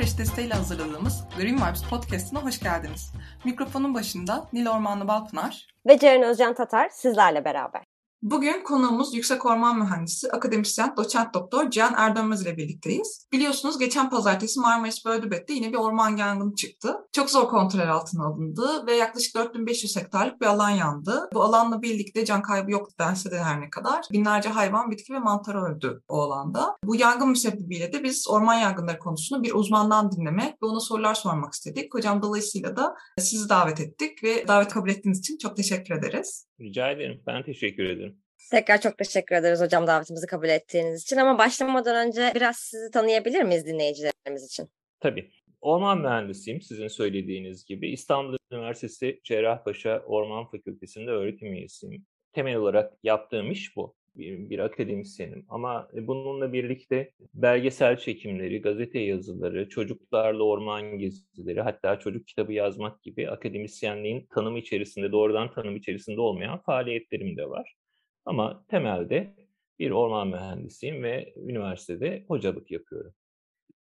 Fresh desteğiyle hazırladığımız Green Vibes Podcast'ına hoş geldiniz. Mikrofonun başında Nil Ormanlı Balpınar ve Ceren Özcan Tatar sizlerle beraber. Bugün konuğumuz Yüksek Orman Mühendisi, akademisyen, doçent doktor Cihan Erdönmez ile birlikteyiz. Biliyorsunuz geçen pazartesi Marmaris Böldübet'te yine bir orman yangını çıktı. Çok zor kontrol altına alındı ve yaklaşık 4500 hektarlık bir alan yandı. Bu alanla birlikte can kaybı yoktu dense de her ne kadar. Binlerce hayvan, bitki ve mantar öldü o alanda. Bu yangın müsebbibiyle de biz orman yangınları konusunu bir uzmandan dinlemek ve ona sorular sormak istedik. Hocam dolayısıyla da sizi davet ettik ve davet kabul ettiğiniz için çok teşekkür ederiz. Rica ederim. Ben teşekkür ederim. Tekrar çok teşekkür ederiz hocam davetimizi kabul ettiğiniz için ama başlamadan önce biraz sizi tanıyabilir miyiz dinleyicilerimiz için? Tabii. Orman mühendisiyim sizin söylediğiniz gibi. İstanbul Üniversitesi Cerrahpaşa Orman Fakültesi'nde öğretim üyesiyim. Temel olarak yaptığım iş bu. Bir, akademisyenim ama bununla birlikte belgesel çekimleri, gazete yazıları, çocuklarla orman gezileri, hatta çocuk kitabı yazmak gibi akademisyenliğin tanımı içerisinde, doğrudan tanım içerisinde olmayan faaliyetlerim de var. Ama temelde bir orman mühendisiyim ve üniversitede hocalık yapıyorum.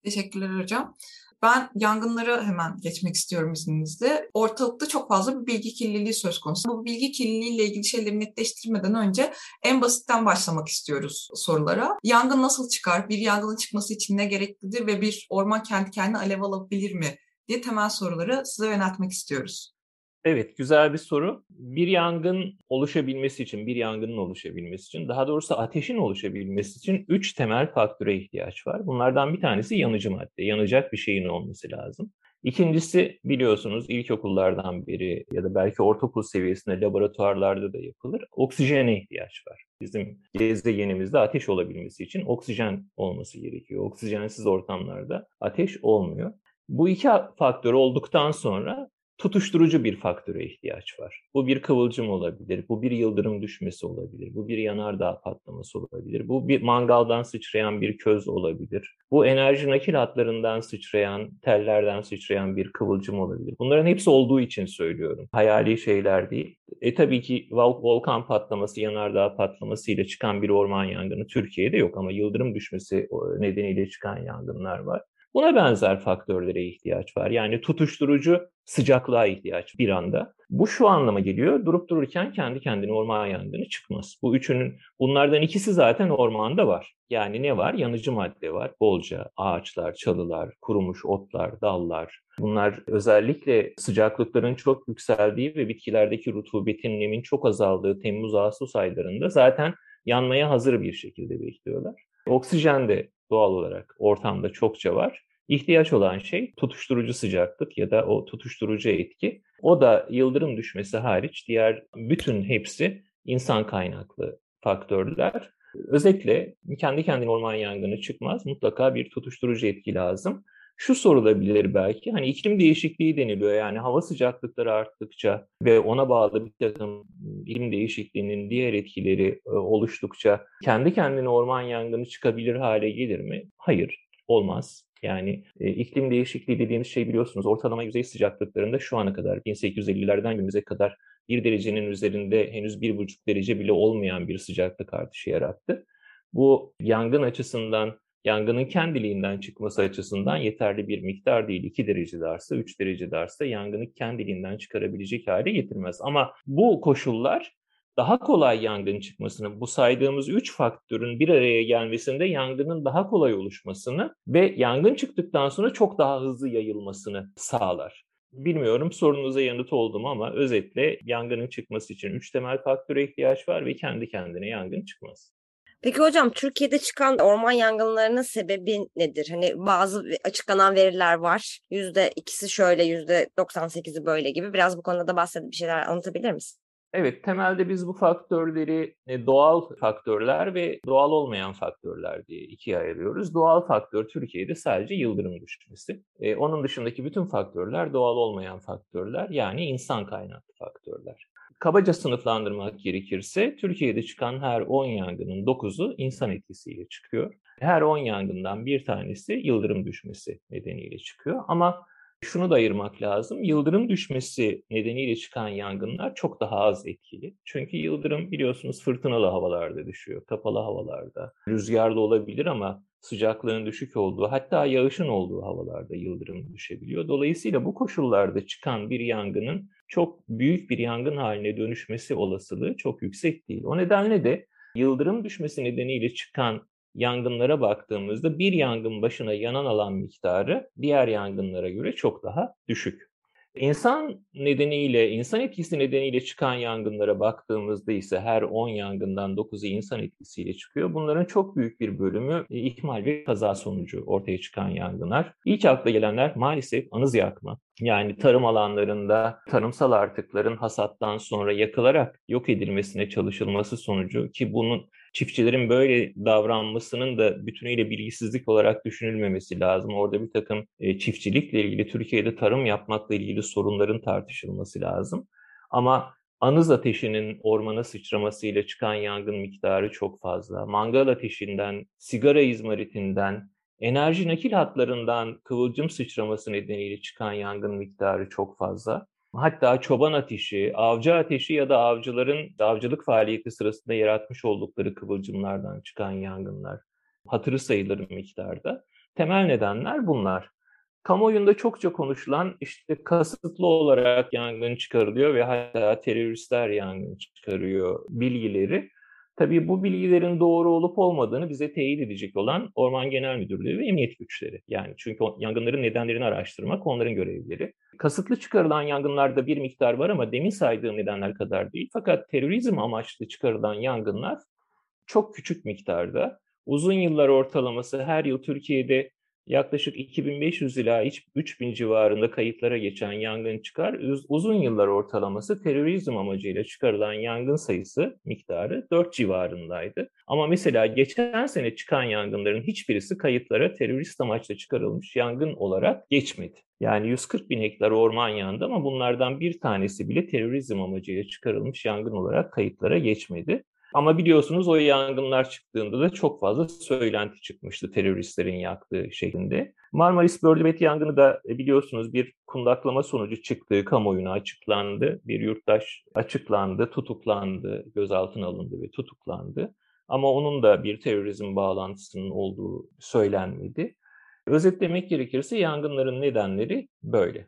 Teşekkürler hocam. Ben yangınlara hemen geçmek istiyorum izninizle. Ortalıkta çok fazla bir bilgi kirliliği söz konusu. Bu bilgi kirliliğiyle ilgili şeyleri netleştirmeden önce en basitten başlamak istiyoruz sorulara. Yangın nasıl çıkar? Bir yangının çıkması için ne gereklidir ve bir orman kendi kendine alev alabilir mi? diye temel soruları size yöneltmek istiyoruz. Evet, güzel bir soru. Bir yangın oluşabilmesi için, bir yangının oluşabilmesi için, daha doğrusu ateşin oluşabilmesi için üç temel faktöre ihtiyaç var. Bunlardan bir tanesi yanıcı madde, yanacak bir şeyin olması lazım. İkincisi biliyorsunuz ilkokullardan beri ya da belki ortaokul seviyesinde laboratuvarlarda da yapılır. Oksijene ihtiyaç var. Bizim gezegenimizde ateş olabilmesi için oksijen olması gerekiyor. Oksijensiz ortamlarda ateş olmuyor. Bu iki faktör olduktan sonra tutuşturucu bir faktöre ihtiyaç var. Bu bir kıvılcım olabilir, bu bir yıldırım düşmesi olabilir, bu bir yanardağ patlaması olabilir, bu bir mangaldan sıçrayan bir köz olabilir, bu enerji nakil hatlarından sıçrayan, tellerden sıçrayan bir kıvılcım olabilir. Bunların hepsi olduğu için söylüyorum. Hayali şeyler değil. E tabii ki vol volkan patlaması, yanardağ patlaması ile çıkan bir orman yangını Türkiye'de yok ama yıldırım düşmesi nedeniyle çıkan yangınlar var. Buna benzer faktörlere ihtiyaç var. Yani tutuşturucu sıcaklığa ihtiyaç bir anda. Bu şu anlama geliyor. Durup dururken kendi kendine orman yangını çıkmaz. Bu üçünün bunlardan ikisi zaten ormanda var. Yani ne var? Yanıcı madde var. Bolca ağaçlar, çalılar, kurumuş otlar, dallar. Bunlar özellikle sıcaklıkların çok yükseldiği ve bitkilerdeki rutubetin, nemin çok azaldığı Temmuz-Ağustos aylarında zaten yanmaya hazır bir şekilde bekliyorlar. Oksijen de doğal olarak ortamda çokça var. İhtiyaç olan şey tutuşturucu sıcaklık ya da o tutuşturucu etki. O da yıldırım düşmesi hariç diğer bütün hepsi insan kaynaklı faktörler. Özetle kendi kendine orman yangını çıkmaz. Mutlaka bir tutuşturucu etki lazım. Şu sorulabilir belki, hani iklim değişikliği deniliyor yani hava sıcaklıkları arttıkça ve ona bağlı bir takım iklim değişikliğinin diğer etkileri oluştukça kendi kendine orman yangını çıkabilir hale gelir mi? Hayır, olmaz. Yani e, iklim değişikliği dediğimiz şey biliyorsunuz ortalama yüzey sıcaklıklarında şu ana kadar 1850'lerden günümüze kadar bir derecenin üzerinde henüz bir buçuk derece bile olmayan bir sıcaklık artışı yarattı. Bu yangın açısından yangının kendiliğinden çıkması açısından yeterli bir miktar değil. 2 derece artsa, 3 derece artsa yangını kendiliğinden çıkarabilecek hale getirmez. Ama bu koşullar daha kolay yangın çıkmasını, bu saydığımız üç faktörün bir araya gelmesinde yangının daha kolay oluşmasını ve yangın çıktıktan sonra çok daha hızlı yayılmasını sağlar. Bilmiyorum sorunuza yanıt oldum ama özetle yangının çıkması için üç temel faktöre ihtiyaç var ve kendi kendine yangın çıkmaz. Peki hocam Türkiye'de çıkan orman yangınlarının sebebi nedir? Hani bazı açıklanan veriler var. Yüzde ikisi şöyle, yüzde 98'i böyle gibi. Biraz bu konuda da bahsedip bir şeyler anlatabilir misin? Evet, temelde biz bu faktörleri e, doğal faktörler ve doğal olmayan faktörler diye ikiye ayırıyoruz. Doğal faktör Türkiye'de sadece yıldırım düşmesi. Ee, onun dışındaki bütün faktörler doğal olmayan faktörler yani insan kaynaklı faktörler. Kabaca sınıflandırmak gerekirse Türkiye'de çıkan her 10 yangının 9'u insan etkisiyle çıkıyor. Her 10 yangından bir tanesi yıldırım düşmesi nedeniyle çıkıyor. Ama şunu da ayırmak lazım. Yıldırım düşmesi nedeniyle çıkan yangınlar çok daha az etkili. Çünkü yıldırım biliyorsunuz fırtınalı havalarda düşüyor, kapalı havalarda. Rüzgarlı olabilir ama sıcaklığın düşük olduğu hatta yağışın olduğu havalarda yıldırım düşebiliyor. Dolayısıyla bu koşullarda çıkan bir yangının çok büyük bir yangın haline dönüşmesi olasılığı çok yüksek değil. O nedenle de yıldırım düşmesi nedeniyle çıkan yangınlara baktığımızda bir yangın başına yanan alan miktarı diğer yangınlara göre çok daha düşük. İnsan nedeniyle, insan etkisi nedeniyle çıkan yangınlara baktığımızda ise her 10 yangından 9'u insan etkisiyle çıkıyor. Bunların çok büyük bir bölümü e, ihmal ve kaza sonucu ortaya çıkan yangınlar. İlk akla gelenler maalesef anız yakma. Yani tarım alanlarında tarımsal artıkların hasattan sonra yakılarak yok edilmesine çalışılması sonucu ki bunun çiftçilerin böyle davranmasının da bütünüyle bilgisizlik olarak düşünülmemesi lazım. Orada bir takım e, çiftçilikle ilgili, Türkiye'de tarım yapmakla ilgili sorunların tartışılması lazım. Ama anız ateşinin ormana sıçramasıyla çıkan yangın miktarı çok fazla. Mangal ateşinden, sigara izmaritinden, enerji nakil hatlarından kıvılcım sıçraması nedeniyle çıkan yangın miktarı çok fazla. Hatta çoban ateşi, avcı ateşi ya da avcıların avcılık faaliyeti sırasında yaratmış oldukları kıvılcımlardan çıkan yangınlar hatırı sayılır miktarda. Temel nedenler bunlar. Kamuoyunda çokça konuşulan işte kasıtlı olarak yangın çıkarılıyor ve hatta teröristler yangın çıkarıyor bilgileri Tabii bu bilgilerin doğru olup olmadığını bize teyit edecek olan Orman Genel Müdürlüğü ve emniyet güçleri. Yani çünkü yangınların nedenlerini araştırmak onların görevleri. Kasıtlı çıkarılan yangınlarda bir miktar var ama demin saydığım nedenler kadar değil. Fakat terörizm amaçlı çıkarılan yangınlar çok küçük miktarda. Uzun yıllar ortalaması her yıl Türkiye'de yaklaşık 2500 ila 3000 civarında kayıtlara geçen yangın çıkar. Uzun yıllar ortalaması terörizm amacıyla çıkarılan yangın sayısı miktarı 4 civarındaydı. Ama mesela geçen sene çıkan yangınların hiçbirisi kayıtlara terörist amaçla çıkarılmış yangın olarak geçmedi. Yani 140 bin hektar orman yandı ama bunlardan bir tanesi bile terörizm amacıyla çıkarılmış yangın olarak kayıtlara geçmedi. Ama biliyorsunuz o yangınlar çıktığında da çok fazla söylenti çıkmıştı teröristlerin yaktığı şeklinde. Marmaris Börlübet yangını da e, biliyorsunuz bir kundaklama sonucu çıktığı kamuoyuna açıklandı. Bir yurttaş açıklandı, tutuklandı, gözaltına alındı ve tutuklandı. Ama onun da bir terörizm bağlantısının olduğu söylenmedi. Özetlemek gerekirse yangınların nedenleri böyle.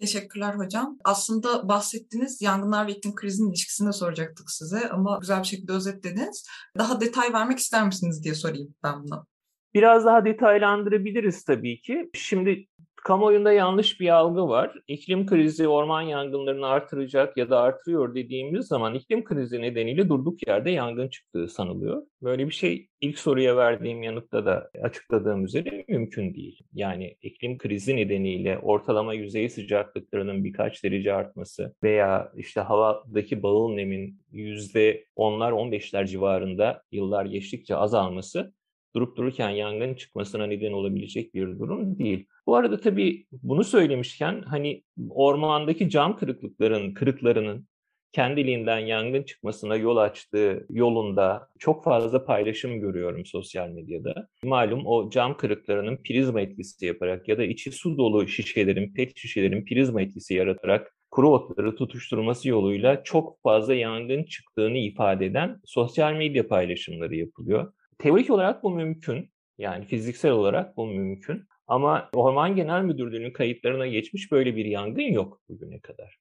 Teşekkürler hocam. Aslında bahsettiğiniz yangınlar ve iklim krizinin ilişkisini de soracaktık size ama güzel bir şekilde özetlediniz. Daha detay vermek ister misiniz diye sorayım ben bunu. Biraz daha detaylandırabiliriz tabii ki. Şimdi kamuoyunda yanlış bir algı var. İklim krizi orman yangınlarını artıracak ya da artırıyor dediğimiz zaman iklim krizi nedeniyle durduk yerde yangın çıktığı sanılıyor. Böyle bir şey ilk soruya verdiğim yanıtta da açıkladığım üzere mümkün değil. Yani iklim krizi nedeniyle ortalama yüzey sıcaklıklarının birkaç derece artması veya işte havadaki bağıl nemin yüzde onlar on beşler civarında yıllar geçtikçe azalması durup dururken yangın çıkmasına neden olabilecek bir durum değil. Bu arada tabii bunu söylemişken hani ormandaki cam kırıklıkların, kırıklarının kendiliğinden yangın çıkmasına yol açtığı yolunda çok fazla paylaşım görüyorum sosyal medyada. Malum o cam kırıklarının prizma etkisi yaparak ya da içi su dolu şişelerin, pet şişelerin prizma etkisi yaratarak kuru otları tutuşturması yoluyla çok fazla yangın çıktığını ifade eden sosyal medya paylaşımları yapılıyor. Teorik olarak bu mümkün. Yani fiziksel olarak bu mümkün. Ama Orman Genel Müdürlüğü'nün kayıtlarına geçmiş böyle bir yangın yok bugüne kadar.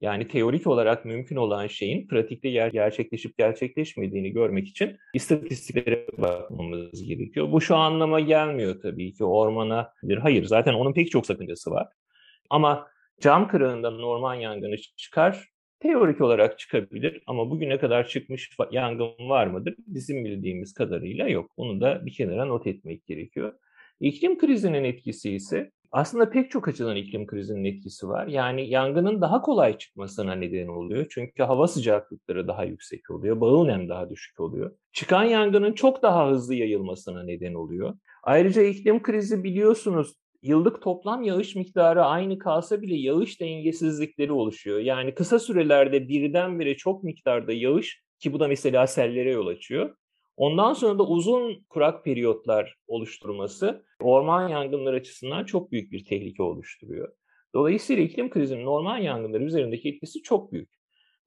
Yani teorik olarak mümkün olan şeyin pratikte ger- gerçekleşip gerçekleşmediğini görmek için istatistiklere bakmamız gerekiyor. Bu şu anlama gelmiyor tabii ki ormana. Hayır zaten onun pek çok sakıncası var. Ama cam kırığından orman yangını çıkar Teorik olarak çıkabilir ama bugüne kadar çıkmış yangın var mıdır? Bizim bildiğimiz kadarıyla yok. Bunu da bir kenara not etmek gerekiyor. İklim krizinin etkisi ise aslında pek çok açıdan iklim krizinin etkisi var. Yani yangının daha kolay çıkmasına neden oluyor. Çünkü hava sıcaklıkları daha yüksek oluyor. Bağıl nem daha düşük oluyor. Çıkan yangının çok daha hızlı yayılmasına neden oluyor. Ayrıca iklim krizi biliyorsunuz yıllık toplam yağış miktarı aynı kalsa bile yağış dengesizlikleri oluşuyor. Yani kısa sürelerde birdenbire çok miktarda yağış ki bu da mesela sellere yol açıyor. Ondan sonra da uzun kurak periyotlar oluşturması orman yangınları açısından çok büyük bir tehlike oluşturuyor. Dolayısıyla iklim krizinin orman yangınları üzerindeki etkisi çok büyük.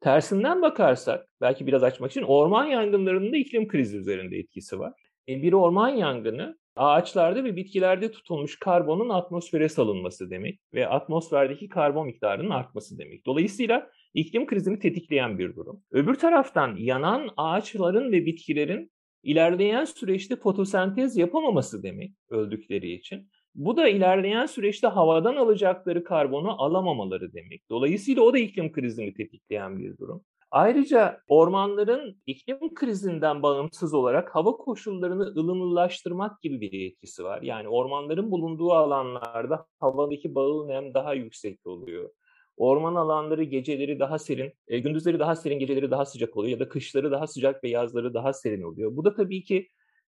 Tersinden bakarsak, belki biraz açmak için orman yangınlarının da iklim krizi üzerinde etkisi var. E, bir orman yangını ağaçlarda ve bitkilerde tutulmuş karbonun atmosfere salınması demek ve atmosferdeki karbon miktarının artması demek. Dolayısıyla iklim krizini tetikleyen bir durum. Öbür taraftan yanan ağaçların ve bitkilerin ilerleyen süreçte fotosentez yapamaması demek öldükleri için. Bu da ilerleyen süreçte havadan alacakları karbonu alamamaları demek. Dolayısıyla o da iklim krizini tetikleyen bir durum. Ayrıca ormanların iklim krizinden bağımsız olarak hava koşullarını ılımlılaştırmak gibi bir etkisi var. Yani ormanların bulunduğu alanlarda havadaki bağıl nem daha yüksek oluyor. Orman alanları geceleri daha serin, e, gündüzleri daha serin, geceleri daha sıcak oluyor ya da kışları daha sıcak ve yazları daha serin oluyor. Bu da tabii ki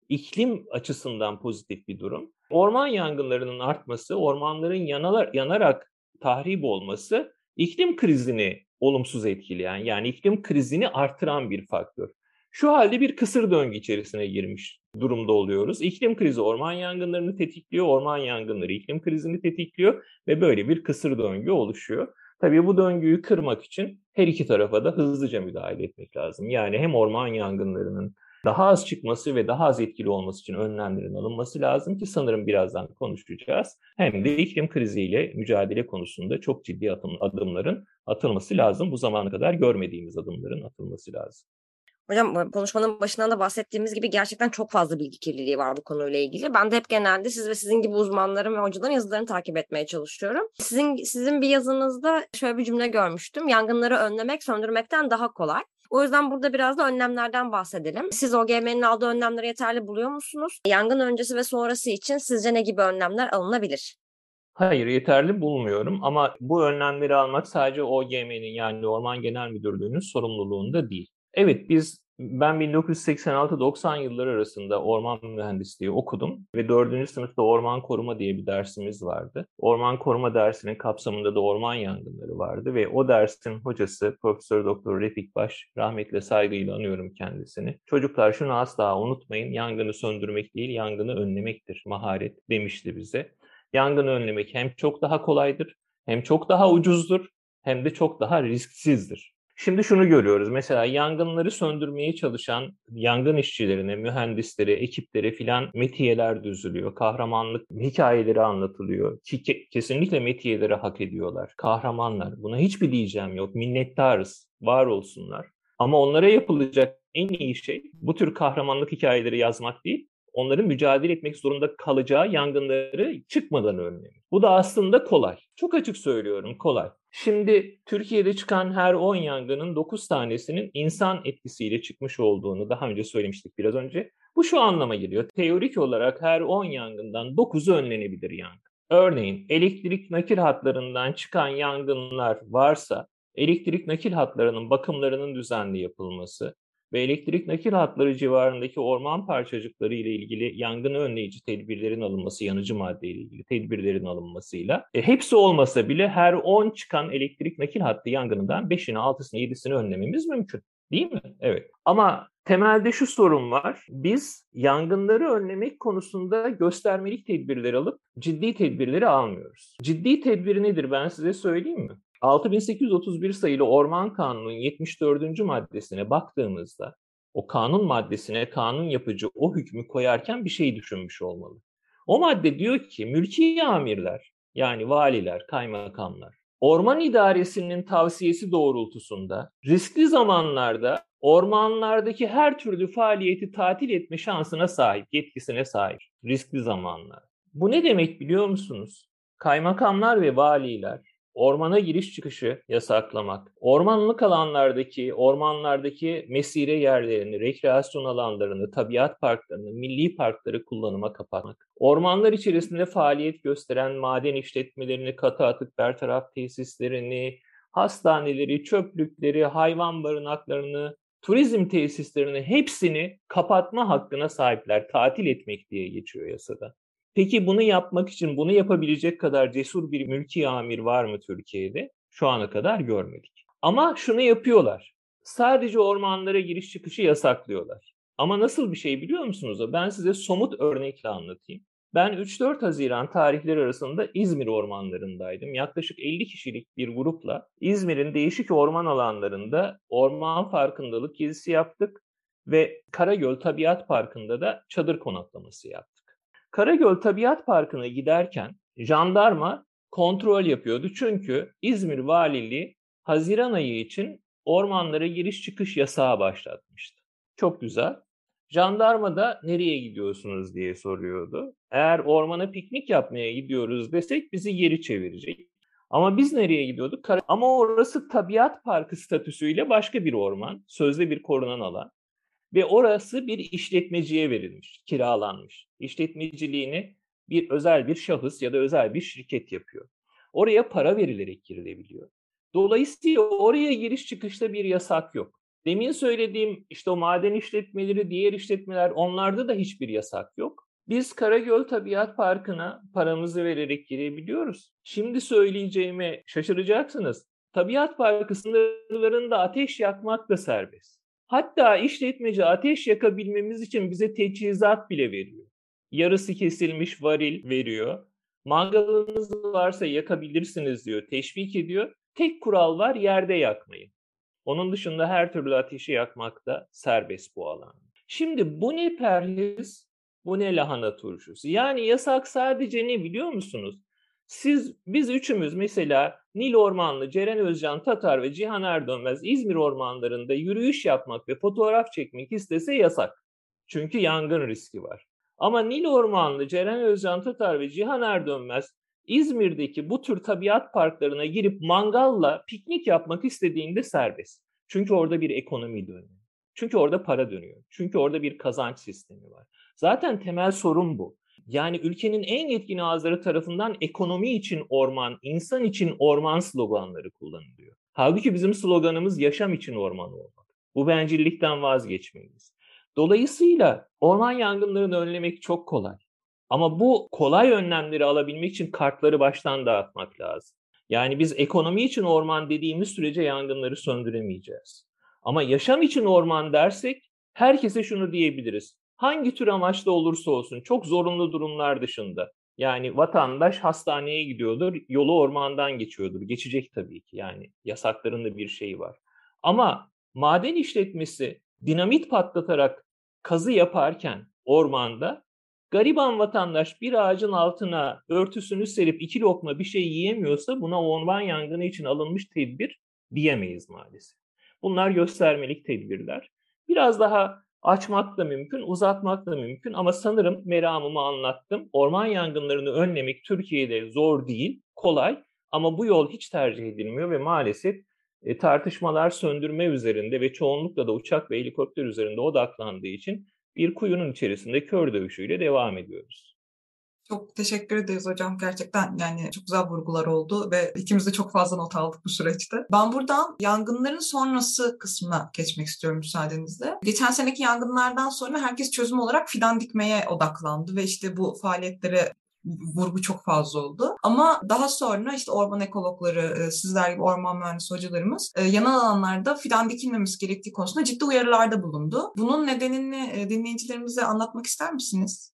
iklim açısından pozitif bir durum. Orman yangınlarının artması, ormanların yanalar, yanarak tahrip olması iklim krizini olumsuz etkileyen yani iklim krizini artıran bir faktör. Şu halde bir kısır döngü içerisine girmiş durumda oluyoruz. İklim krizi orman yangınlarını tetikliyor, orman yangınları iklim krizini tetikliyor ve böyle bir kısır döngü oluşuyor. Tabii bu döngüyü kırmak için her iki tarafa da hızlıca müdahale etmek lazım. Yani hem orman yangınlarının daha az çıkması ve daha az etkili olması için önlemlerin alınması lazım ki sanırım birazdan konuşacağız. Hem de iklim kriziyle mücadele konusunda çok ciddi adımların atılması lazım. Bu zamana kadar görmediğimiz adımların atılması lazım. Hocam konuşmanın başından da bahsettiğimiz gibi gerçekten çok fazla bilgi kirliliği var bu konuyla ilgili. Ben de hep genelde siz ve sizin gibi uzmanların ve hocaların yazılarını takip etmeye çalışıyorum. Sizin sizin bir yazınızda şöyle bir cümle görmüştüm. Yangınları önlemek söndürmekten daha kolay. O yüzden burada biraz da önlemlerden bahsedelim. Siz OGM'nin aldığı önlemleri yeterli buluyor musunuz? Yangın öncesi ve sonrası için sizce ne gibi önlemler alınabilir? Hayır yeterli bulmuyorum ama bu önlemleri almak sadece OGM'nin yani Orman Genel Müdürlüğü'nün sorumluluğunda değil. Evet biz ben 1986-90 yılları arasında orman mühendisliği okudum ve 4. sınıfta orman koruma diye bir dersimiz vardı. Orman koruma dersinin kapsamında da orman yangınları vardı ve o dersin hocası Profesör Doktor Refik Baş, rahmetle saygıyla anıyorum kendisini. Çocuklar şunu asla unutmayın, yangını söndürmek değil, yangını önlemektir maharet demişti bize. Yangını önlemek hem çok daha kolaydır, hem çok daha ucuzdur, hem de çok daha risksizdir. Şimdi şunu görüyoruz. Mesela yangınları söndürmeye çalışan yangın işçilerine, mühendisleri, ekipleri filan metiyeler düzülüyor. Kahramanlık hikayeleri anlatılıyor. Ki kesinlikle metiyeleri hak ediyorlar. Kahramanlar. Buna hiçbir diyeceğim yok. Minnettarız. Var olsunlar. Ama onlara yapılacak en iyi şey bu tür kahramanlık hikayeleri yazmak değil, onların mücadele etmek zorunda kalacağı yangınları çıkmadan önlemek. Bu da aslında kolay. Çok açık söylüyorum kolay. Şimdi Türkiye'de çıkan her 10 yangının 9 tanesinin insan etkisiyle çıkmış olduğunu daha önce söylemiştik biraz önce. Bu şu anlama geliyor. Teorik olarak her 10 yangından 9'u önlenebilir yangın. Örneğin elektrik nakil hatlarından çıkan yangınlar varsa elektrik nakil hatlarının bakımlarının düzenli yapılması, ve elektrik nakil hatları civarındaki orman parçacıkları ile ilgili yangın önleyici tedbirlerin alınması, yanıcı madde ile ilgili tedbirlerin alınmasıyla e, hepsi olmasa bile her 10 çıkan elektrik nakil hattı yangınından 5'ini, 6'sını, 7'sini önlememiz mümkün. Değil mi? Evet. Ama temelde şu sorun var. Biz yangınları önlemek konusunda göstermelik tedbirler alıp ciddi tedbirleri almıyoruz. Ciddi tedbir nedir ben size söyleyeyim mi? 6831 sayılı Orman Kanunu'nun 74. maddesine baktığımızda o kanun maddesine kanun yapıcı o hükmü koyarken bir şey düşünmüş olmalı. O madde diyor ki mülki amirler yani valiler, kaymakamlar orman idaresinin tavsiyesi doğrultusunda riskli zamanlarda ormanlardaki her türlü faaliyeti tatil etme şansına sahip, yetkisine sahip riskli zamanlar. Bu ne demek biliyor musunuz? Kaymakamlar ve valiler ormana giriş çıkışı yasaklamak, ormanlık alanlardaki, ormanlardaki mesire yerlerini, rekreasyon alanlarını, tabiat parklarını, milli parkları kullanıma kapatmak, ormanlar içerisinde faaliyet gösteren maden işletmelerini, katı atık bertaraf tesislerini, hastaneleri, çöplükleri, hayvan barınaklarını, turizm tesislerini hepsini kapatma hakkına sahipler. Tatil etmek diye geçiyor yasada. Peki bunu yapmak için bunu yapabilecek kadar cesur bir mülki amir var mı Türkiye'de? Şu ana kadar görmedik. Ama şunu yapıyorlar. Sadece ormanlara giriş çıkışı yasaklıyorlar. Ama nasıl bir şey biliyor musunuz? Ben size somut örnekle anlatayım. Ben 3-4 Haziran tarihleri arasında İzmir ormanlarındaydım. Yaklaşık 50 kişilik bir grupla İzmir'in değişik orman alanlarında orman farkındalık gezisi yaptık ve Karagöl Tabiat Parkı'nda da çadır konaklaması yaptık. Karagöl Tabiat Parkı'na giderken jandarma kontrol yapıyordu çünkü İzmir Valiliği Haziran ayı için ormanlara giriş çıkış yasağı başlatmıştı. Çok güzel. Jandarma da nereye gidiyorsunuz diye soruyordu. Eğer ormana piknik yapmaya gidiyoruz desek bizi geri çevirecek. Ama biz nereye gidiyorduk? Ama orası tabiat parkı statüsüyle başka bir orman, sözde bir korunan alan. Ve orası bir işletmeciye verilmiş, kiralanmış. İşletmeciliğini bir özel bir şahıs ya da özel bir şirket yapıyor. Oraya para verilerek girilebiliyor. Dolayısıyla oraya giriş çıkışta bir yasak yok. Demin söylediğim işte o maden işletmeleri, diğer işletmeler onlarda da hiçbir yasak yok. Biz Karagöl Tabiat Parkı'na paramızı vererek girebiliyoruz. Şimdi söyleyeceğime şaşıracaksınız. Tabiat Parkı sınırlarında ateş yakmak da serbest. Hatta işletmeci ateş yakabilmemiz için bize teçhizat bile veriyor. Yarısı kesilmiş varil veriyor. Mangalınız varsa yakabilirsiniz diyor, teşvik ediyor. Tek kural var yerde yakmayın. Onun dışında her türlü ateşi yakmak da serbest bu alan. Şimdi bu ne perhiz, bu ne lahana turşusu. Yani yasak sadece ne biliyor musunuz? Siz, biz üçümüz mesela Nil Ormanlı, Ceren Özcan Tatar ve Cihan Erdönmez İzmir ormanlarında yürüyüş yapmak ve fotoğraf çekmek istese yasak. Çünkü yangın riski var. Ama Nil Ormanlı, Ceren Özcan Tatar ve Cihan Erdönmez İzmir'deki bu tür tabiat parklarına girip mangalla piknik yapmak istediğinde serbest. Çünkü orada bir ekonomi dönüyor. Çünkü orada para dönüyor. Çünkü orada bir kazanç sistemi var. Zaten temel sorun bu. Yani ülkenin en yetkin ağızları tarafından ekonomi için orman, insan için orman sloganları kullanılıyor. Halbuki bizim sloganımız yaşam için orman olmak. Bu bencillikten vazgeçmeliyiz. Dolayısıyla orman yangınlarını önlemek çok kolay. Ama bu kolay önlemleri alabilmek için kartları baştan dağıtmak lazım. Yani biz ekonomi için orman dediğimiz sürece yangınları söndüremeyeceğiz. Ama yaşam için orman dersek herkese şunu diyebiliriz. Hangi tür amaçla olursa olsun çok zorunlu durumlar dışında. Yani vatandaş hastaneye gidiyordur, yolu ormandan geçiyordur. Geçecek tabii ki yani yasakların da bir şeyi var. Ama maden işletmesi dinamit patlatarak kazı yaparken ormanda Gariban vatandaş bir ağacın altına örtüsünü serip iki lokma bir şey yiyemiyorsa buna orman yangını için alınmış tedbir diyemeyiz maalesef. Bunlar göstermelik tedbirler. Biraz daha açmak da mümkün, uzatmak da mümkün ama sanırım meramımı anlattım. Orman yangınlarını önlemek Türkiye'de zor değil, kolay ama bu yol hiç tercih edilmiyor ve maalesef e, tartışmalar söndürme üzerinde ve çoğunlukla da uçak ve helikopter üzerinde odaklandığı için bir kuyunun içerisinde kör dövüşüyle devam ediyoruz. Çok teşekkür ederiz hocam. Gerçekten yani çok güzel vurgular oldu ve ikimiz de çok fazla not aldık bu süreçte. Ben buradan yangınların sonrası kısmına geçmek istiyorum müsaadenizle. Geçen seneki yangınlardan sonra herkes çözüm olarak fidan dikmeye odaklandı ve işte bu faaliyetlere vurgu çok fazla oldu. Ama daha sonra işte orman ekologları, e, sizler gibi orman mühendisi hocalarımız e, yanal alanlarda fidan dikilmemesi gerektiği konusunda ciddi uyarılarda bulundu. Bunun nedenini e, dinleyicilerimize anlatmak ister misiniz?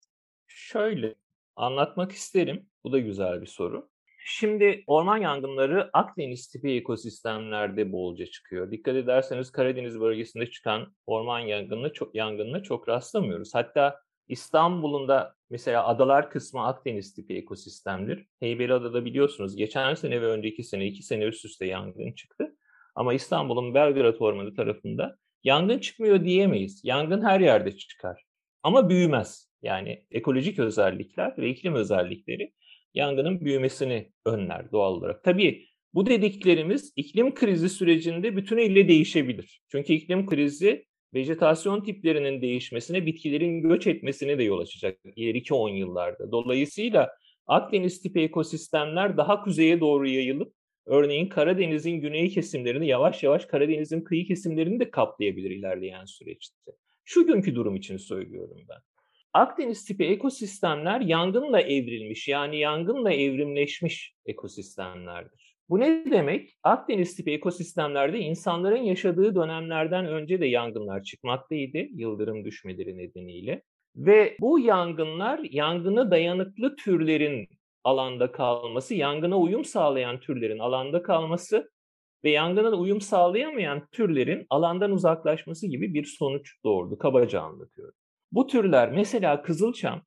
Şöyle, anlatmak isterim. Bu da güzel bir soru. Şimdi orman yangınları Akdeniz tipi ekosistemlerde bolca çıkıyor. Dikkat ederseniz Karadeniz bölgesinde çıkan orman yangınına çok, yangınına çok rastlamıyoruz. Hatta İstanbul'un da mesela adalar kısmı Akdeniz tipi ekosistemdir. Heybeliada'da biliyorsunuz geçen sene ve önceki sene iki sene üst üste yangın çıktı. Ama İstanbul'un Belgrad Ormanı tarafında yangın çıkmıyor diyemeyiz. Yangın her yerde çıkar. Ama büyümez. Yani ekolojik özellikler ve iklim özellikleri yangının büyümesini önler doğal olarak. Tabii bu dediklerimiz iklim krizi sürecinde bütünüyle değişebilir. Çünkü iklim krizi vejetasyon tiplerinin değişmesine, bitkilerin göç etmesine de yol açacak ileriki 10 yıllarda. Dolayısıyla Akdeniz tipi ekosistemler daha kuzeye doğru yayılıp örneğin Karadeniz'in güney kesimlerini yavaş yavaş Karadeniz'in kıyı kesimlerini de kaplayabilir ilerleyen süreçte. Şu günkü durum için söylüyorum ben. Akdeniz tipi ekosistemler yangınla evrilmiş yani yangınla evrimleşmiş ekosistemlerdir. Bu ne demek? Akdeniz tipi ekosistemlerde insanların yaşadığı dönemlerden önce de yangınlar çıkmaktaydı yıldırım düşmeleri nedeniyle. Ve bu yangınlar yangına dayanıklı türlerin alanda kalması, yangına uyum sağlayan türlerin alanda kalması ve yangına uyum sağlayamayan türlerin alandan uzaklaşması gibi bir sonuç doğurdu. Kabaca anlatıyorum. Bu türler mesela kızılçam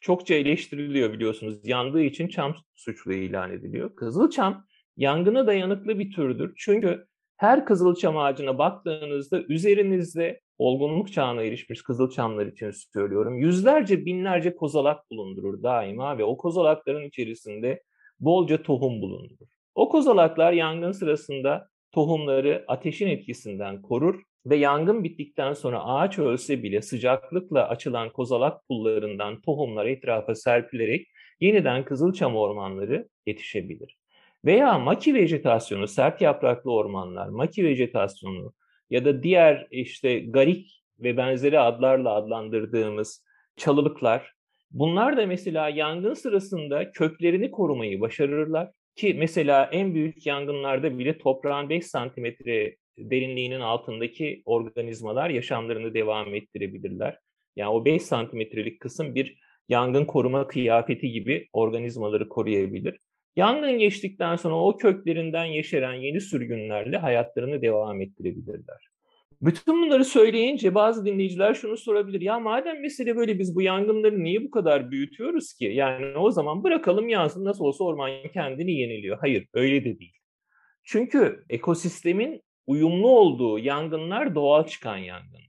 çokça eleştiriliyor biliyorsunuz. Yandığı için çam suçlu ilan ediliyor. Kızılçam yangına dayanıklı bir türdür. Çünkü her kızılçam ağacına baktığınızda üzerinizde olgunluk çağına erişmiş kızılçamlar için söylüyorum. Yüzlerce binlerce kozalak bulundurur daima ve o kozalakların içerisinde bolca tohum bulundurur. O kozalaklar yangın sırasında tohumları ateşin etkisinden korur ve yangın bittikten sonra ağaç ölse bile sıcaklıkla açılan kozalak pullarından tohumlar etrafa serpilerek yeniden kızılçam ormanları yetişebilir. Veya maki vejetasyonu, sert yapraklı ormanlar, maki vejetasyonu ya da diğer işte garik ve benzeri adlarla adlandırdığımız çalılıklar bunlar da mesela yangın sırasında köklerini korumayı başarırlar ki mesela en büyük yangınlarda bile toprağın 5 santimetre derinliğinin altındaki organizmalar yaşamlarını devam ettirebilirler. Yani o 5 santimetrelik kısım bir yangın koruma kıyafeti gibi organizmaları koruyabilir. Yangın geçtikten sonra o köklerinden yeşeren yeni sürgünlerle hayatlarını devam ettirebilirler. Bütün bunları söyleyince bazı dinleyiciler şunu sorabilir. Ya madem mesele böyle biz bu yangınları niye bu kadar büyütüyoruz ki? Yani o zaman bırakalım yansın nasıl olsa orman kendini yeniliyor. Hayır öyle de değil. Çünkü ekosistemin uyumlu olduğu yangınlar doğal çıkan yangınlar.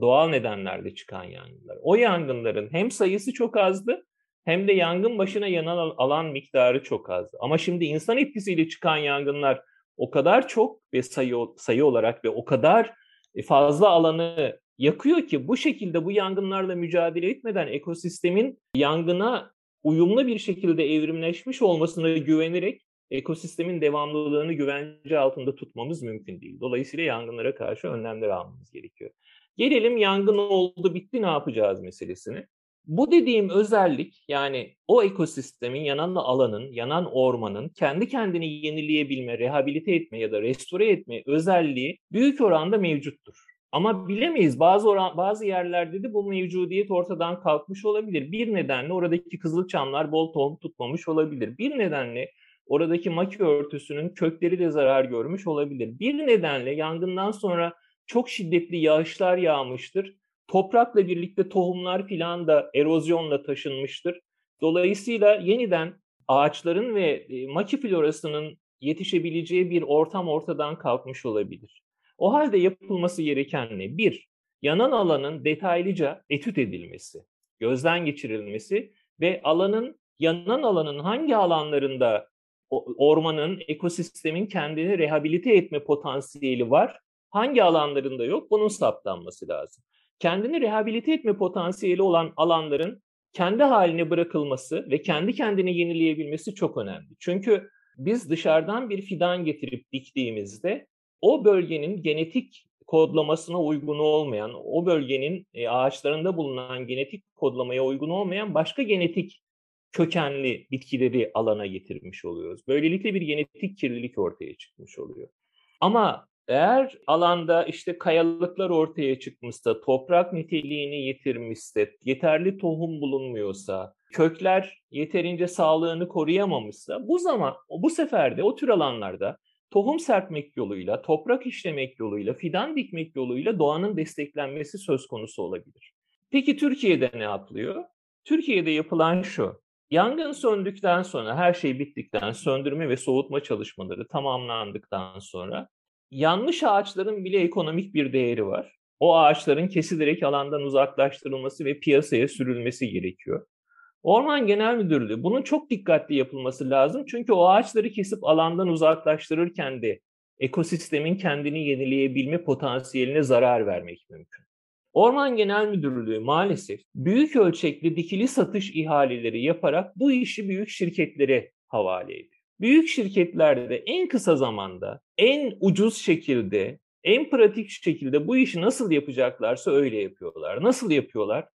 Doğal nedenlerde çıkan yangınlar. O yangınların hem sayısı çok azdı hem de yangın başına yanan alan miktarı çok azdı. Ama şimdi insan etkisiyle çıkan yangınlar o kadar çok ve sayı sayı olarak ve o kadar e, fazla alanı yakıyor ki bu şekilde bu yangınlarla mücadele etmeden ekosistemin yangına uyumlu bir şekilde evrimleşmiş olmasına güvenerek ekosistemin devamlılığını güvence altında tutmamız mümkün değil. Dolayısıyla yangınlara karşı önlemler almamız gerekiyor. Gelelim yangın oldu bitti ne yapacağız meselesine. Bu dediğim özellik yani o ekosistemin yanan alanın, yanan ormanın kendi kendini yenileyebilme, rehabilite etme ya da restore etme özelliği büyük oranda mevcuttur. Ama bilemeyiz bazı oran, bazı yerlerde de bu mevcudiyet ortadan kalkmış olabilir. Bir nedenle oradaki kızılçamlar bol tohum tutmamış olabilir. Bir nedenle oradaki maki örtüsünün kökleri de zarar görmüş olabilir. Bir nedenle yangından sonra çok şiddetli yağışlar yağmıştır Toprakla birlikte tohumlar filan da erozyonla taşınmıştır. Dolayısıyla yeniden ağaçların ve e, maki florasının yetişebileceği bir ortam ortadan kalkmış olabilir. O halde yapılması gereken ne? Bir, yanan alanın detaylıca etüt edilmesi, gözden geçirilmesi ve alanın yanan alanın hangi alanlarında ormanın, ekosistemin kendini rehabilite etme potansiyeli var, hangi alanlarında yok? Bunun saptanması lazım. Kendini rehabilite etme potansiyeli olan alanların kendi haline bırakılması ve kendi kendini yenileyebilmesi çok önemli. Çünkü biz dışarıdan bir fidan getirip diktiğimizde o bölgenin genetik kodlamasına uygun olmayan, o bölgenin e, ağaçlarında bulunan genetik kodlamaya uygun olmayan başka genetik kökenli bitkileri alana getirmiş oluyoruz. Böylelikle bir genetik kirlilik ortaya çıkmış oluyor. Ama eğer alanda işte kayalıklar ortaya çıkmışsa, toprak niteliğini yitirmişse, yeterli tohum bulunmuyorsa, kökler yeterince sağlığını koruyamamışsa bu zaman bu sefer de o tür alanlarda tohum serpmek yoluyla, toprak işlemek yoluyla, fidan dikmek yoluyla doğanın desteklenmesi söz konusu olabilir. Peki Türkiye'de ne yapılıyor? Türkiye'de yapılan şu. Yangın söndükten sonra, her şey bittikten, söndürme ve soğutma çalışmaları tamamlandıktan sonra yanlış ağaçların bile ekonomik bir değeri var. O ağaçların kesilerek alandan uzaklaştırılması ve piyasaya sürülmesi gerekiyor. Orman Genel Müdürlüğü bunun çok dikkatli yapılması lazım. Çünkü o ağaçları kesip alandan uzaklaştırırken de ekosistemin kendini yenileyebilme potansiyeline zarar vermek mümkün. Orman Genel Müdürlüğü maalesef büyük ölçekli dikili satış ihaleleri yaparak bu işi büyük şirketlere havale ediyor büyük şirketlerde en kısa zamanda, en ucuz şekilde, en pratik şekilde bu işi nasıl yapacaklarsa öyle yapıyorlar. Nasıl yapıyorlar?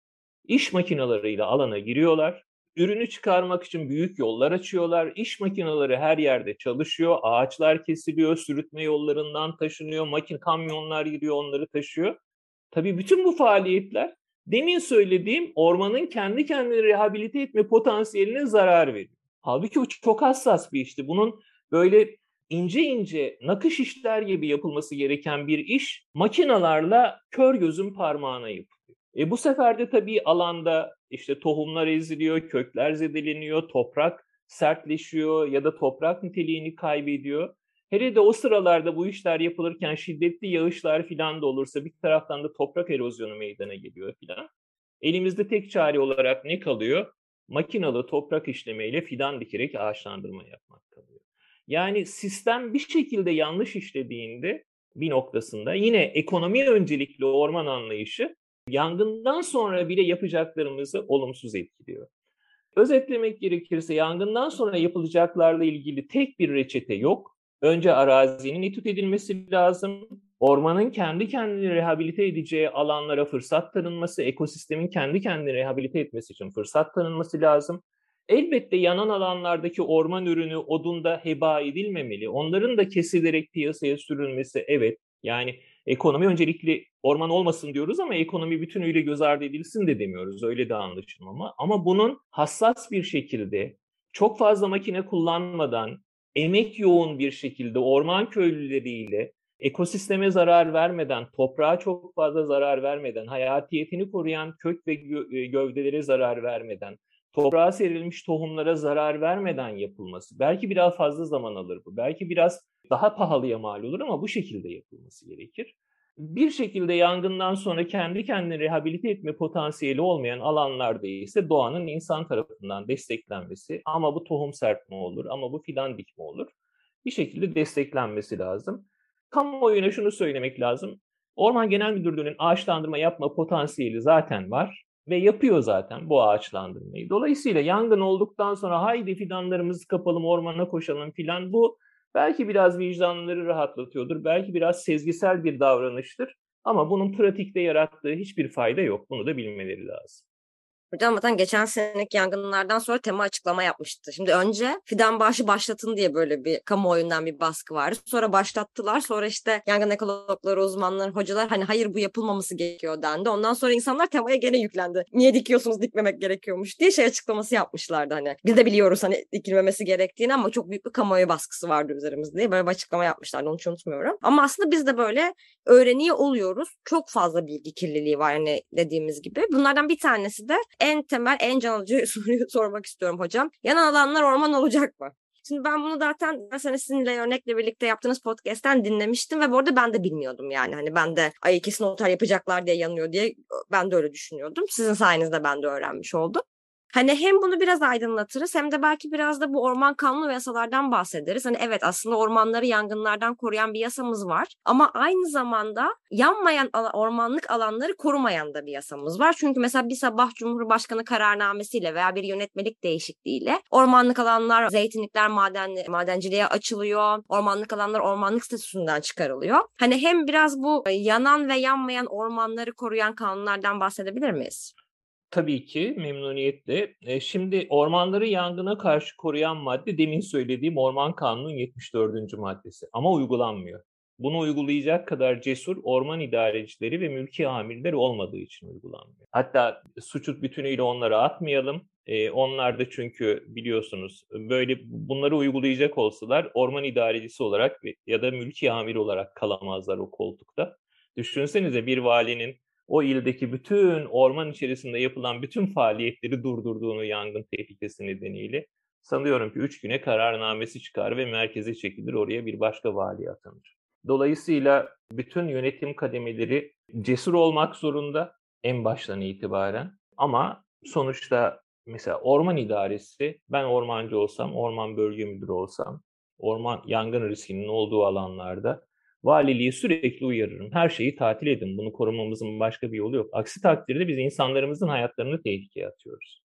İş makinalarıyla alana giriyorlar. Ürünü çıkarmak için büyük yollar açıyorlar. İş makineleri her yerde çalışıyor. Ağaçlar kesiliyor, sürütme yollarından taşınıyor. Makin kamyonlar giriyor, onları taşıyor. Tabii bütün bu faaliyetler demin söylediğim ormanın kendi kendini rehabilite etme potansiyeline zarar veriyor. Halbuki o çok hassas bir işti. Bunun böyle ince ince nakış işler gibi yapılması gereken bir iş makinalarla kör gözün parmağına yapılıyor. E bu sefer de tabii alanda işte tohumlar eziliyor, kökler zedeleniyor, toprak sertleşiyor ya da toprak niteliğini kaybediyor. Hele de o sıralarda bu işler yapılırken şiddetli yağışlar filan da olursa bir taraftan da toprak erozyonu meydana geliyor filan. Elimizde tek çare olarak ne kalıyor? Makinalı toprak işlemeyle fidan dikerek ağaçlandırma yapmak kalıyor. Yani sistem bir şekilde yanlış işlediğinde bir noktasında yine ekonomi öncelikli orman anlayışı yangından sonra bile yapacaklarımızı olumsuz etkiliyor. Özetlemek gerekirse yangından sonra yapılacaklarla ilgili tek bir reçete yok. Önce arazinin etüt edilmesi lazım. Ormanın kendi kendini rehabilite edeceği alanlara fırsat tanınması, ekosistemin kendi kendini rehabilite etmesi için fırsat tanınması lazım. Elbette yanan alanlardaki orman ürünü odunda heba edilmemeli. Onların da kesilerek piyasaya sürülmesi evet. Yani ekonomi öncelikli orman olmasın diyoruz ama ekonomi bütünüyle göz ardı edilsin de demiyoruz. Öyle de anlaşılmama. Ama bunun hassas bir şekilde çok fazla makine kullanmadan emek yoğun bir şekilde orman köylüleriyle ekosisteme zarar vermeden, toprağa çok fazla zarar vermeden, hayatiyetini koruyan kök ve gö- gövdelere zarar vermeden, toprağa serilmiş tohumlara zarar vermeden yapılması. Belki biraz fazla zaman alır bu. Belki biraz daha pahalıya mal olur ama bu şekilde yapılması gerekir. Bir şekilde yangından sonra kendi kendini rehabilite etme potansiyeli olmayan alanlarda ise doğanın insan tarafından desteklenmesi ama bu tohum serpme olur ama bu fidan dikme olur. Bir şekilde desteklenmesi lazım. Kamuoyuna şunu söylemek lazım. Orman Genel Müdürlüğü'nün ağaçlandırma yapma potansiyeli zaten var ve yapıyor zaten bu ağaçlandırmayı. Dolayısıyla yangın olduktan sonra haydi fidanlarımızı kapalım ormana koşalım filan bu belki biraz vicdanları rahatlatıyordur. Belki biraz sezgisel bir davranıştır. Ama bunun pratikte yarattığı hiçbir fayda yok. Bunu da bilmeleri lazım. Hocam zaten geçen seneki yangınlardan sonra tema açıklama yapmıştı. Şimdi önce fidan bağışı başlatın diye böyle bir kamuoyundan bir baskı vardı. Sonra başlattılar. Sonra işte yangın ekologları, uzmanlar, hocalar hani hayır bu yapılmaması gerekiyor dendi. Ondan sonra insanlar temaya gene yüklendi. Niye dikiyorsunuz dikmemek gerekiyormuş diye şey açıklaması yapmışlardı hani. Biz de biliyoruz hani dikilmemesi gerektiğini ama çok büyük bir kamuoyu baskısı vardı üzerimizde diye böyle bir açıklama yapmışlardı. Onu hiç unutmuyorum. Ama aslında biz de böyle öğreniyor oluyoruz. Çok fazla bilgi kirliliği var hani dediğimiz gibi. Bunlardan bir tanesi de en temel, en can alıcı soruyu sormak istiyorum hocam. Yanan alanlar orman olacak mı? Şimdi ben bunu zaten mesela sizinle örnekle birlikte yaptığınız podcast'ten dinlemiştim ve bu arada ben de bilmiyordum yani. Hani ben de ay kesin otel yapacaklar diye yanıyor diye ben de öyle düşünüyordum. Sizin sayenizde ben de öğrenmiş oldum. Hani hem bunu biraz aydınlatırız hem de belki biraz da bu orman kanunu ve yasalardan bahsederiz. Hani evet aslında ormanları yangınlardan koruyan bir yasamız var. Ama aynı zamanda yanmayan ormanlık alanları korumayan da bir yasamız var. Çünkü mesela bir sabah Cumhurbaşkanı kararnamesiyle veya bir yönetmelik değişikliğiyle ormanlık alanlar, zeytinlikler maden, madenciliğe açılıyor. Ormanlık alanlar ormanlık statüsünden çıkarılıyor. Hani hem biraz bu yanan ve yanmayan ormanları koruyan kanunlardan bahsedebilir miyiz? Tabii ki memnuniyetle. E, şimdi ormanları yangına karşı koruyan madde demin söylediğim Orman Kanunu'nun 74. maddesi ama uygulanmıyor. Bunu uygulayacak kadar cesur orman idarecileri ve mülki amirler olmadığı için uygulanmıyor. Hatta suçu bütünüyle onlara atmayalım. E, onlar da çünkü biliyorsunuz böyle bunları uygulayacak olsalar orman idarecisi olarak ya da mülki amir olarak kalamazlar o koltukta. Düşünsenize bir valinin o ildeki bütün orman içerisinde yapılan bütün faaliyetleri durdurduğunu yangın tehlikesi nedeniyle sanıyorum ki 3 güne kararnamesi çıkar ve merkeze çekilir oraya bir başka vali atanır. Dolayısıyla bütün yönetim kademeleri cesur olmak zorunda en baştan itibaren ama sonuçta mesela orman idaresi ben ormancı olsam, orman bölge müdürü olsam, orman yangın riskinin olduğu alanlarda valiliği sürekli uyarırım. Her şeyi tatil edin. Bunu korumamızın başka bir yolu yok. Aksi takdirde biz insanlarımızın hayatlarını tehlikeye atıyoruz.